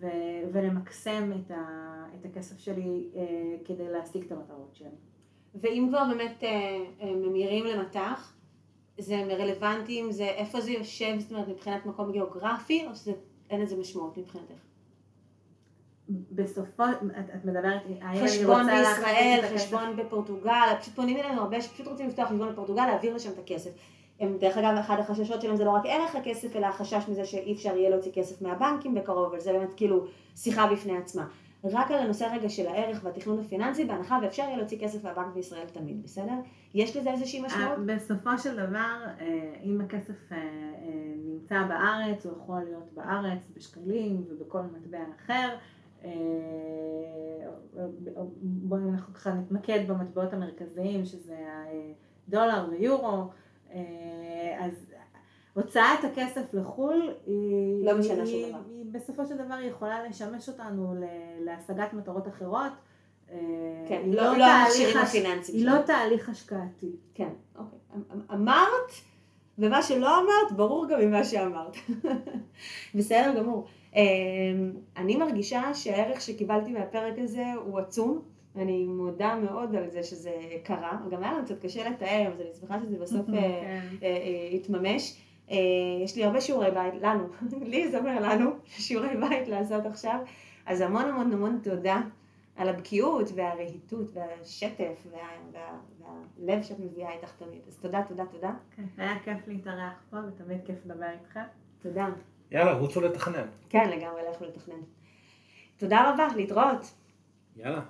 ו- ולמקסם את, ה- את הכסף שלי כדי להשיג את המטרות שלי. ואם כבר באמת אה, אה, ממירים למטח, זה רלוונטי אם זה, איפה זה יושב, זאת אומרת, מבחינת מקום גיאוגרפי, או שאין לזה משמעות מבחינתך? בסופו, את, את מדברת, חשבון בישראל, חשבון בפורטוגל, פשוט פונים אלינו הרבה שפשוט רוצים לפתוח חשבון בפורטוגל, להעביר לשם את הכסף. הם, דרך אגב, אחד החששות שלהם זה לא רק ערך הכסף, אלא החשש מזה שאי אפשר יהיה להוציא כסף מהבנקים בקרוב, אבל זה באמת כאילו שיחה בפני עצמה. רק על הנושא רגע של הערך והתכנון הפיננסי, בהנחה ואפשר יהיה להוציא כסף מהבנק בישראל תמיד, בסדר? יש לזה איזושהי משמעות? אה, בסופו של דבר, אה, אם הכסף אה, נמצא בארץ, הוא יכול להיות בארץ בשקלים ובכל מטבע אחר. בואי אנחנו ככה נתמקד במטבעות המרכזיים, שזה הדולר ויורו. אז הוצאת הכסף לחו"ל היא, לא משנה שום דבר. היא בסופו של דבר יכולה לשמש אותנו להשגת מטרות אחרות. אה, כן, היא לא, לא, לא המכשירים הפיננסיים. היא לא תהליך השקעתי. כן, אוקיי. אמ, אמ, אמרת, ומה שלא אמרת, ברור גם ממה שאמרת. בסדר גמור. אמ, אני מרגישה שהערך שקיבלתי מהפרק הזה הוא עצום. אני מודה מאוד על זה שזה קרה, גם היה לנו קצת קשה לתאר, אז אני שמחה שזה בסוף אה, כן. אה, התממש. אה, יש לי הרבה שיעורי בית, לנו, לי זה אומר לנו, שיעורי בית לעשות עכשיו, אז המון המון המון תודה על הבקיאות והרהיטות והשטף וה, וה, והלב שאת מביאה איתך תמיד. אז תודה, תודה, תודה. כן, היה כיף להתארח פה ותמיד כיף לדבר איתך. תודה. יאללה, רוצו לתכנן. כן, לגמרי, לכו לתכנן. תודה רבה, להתראות. יאללה.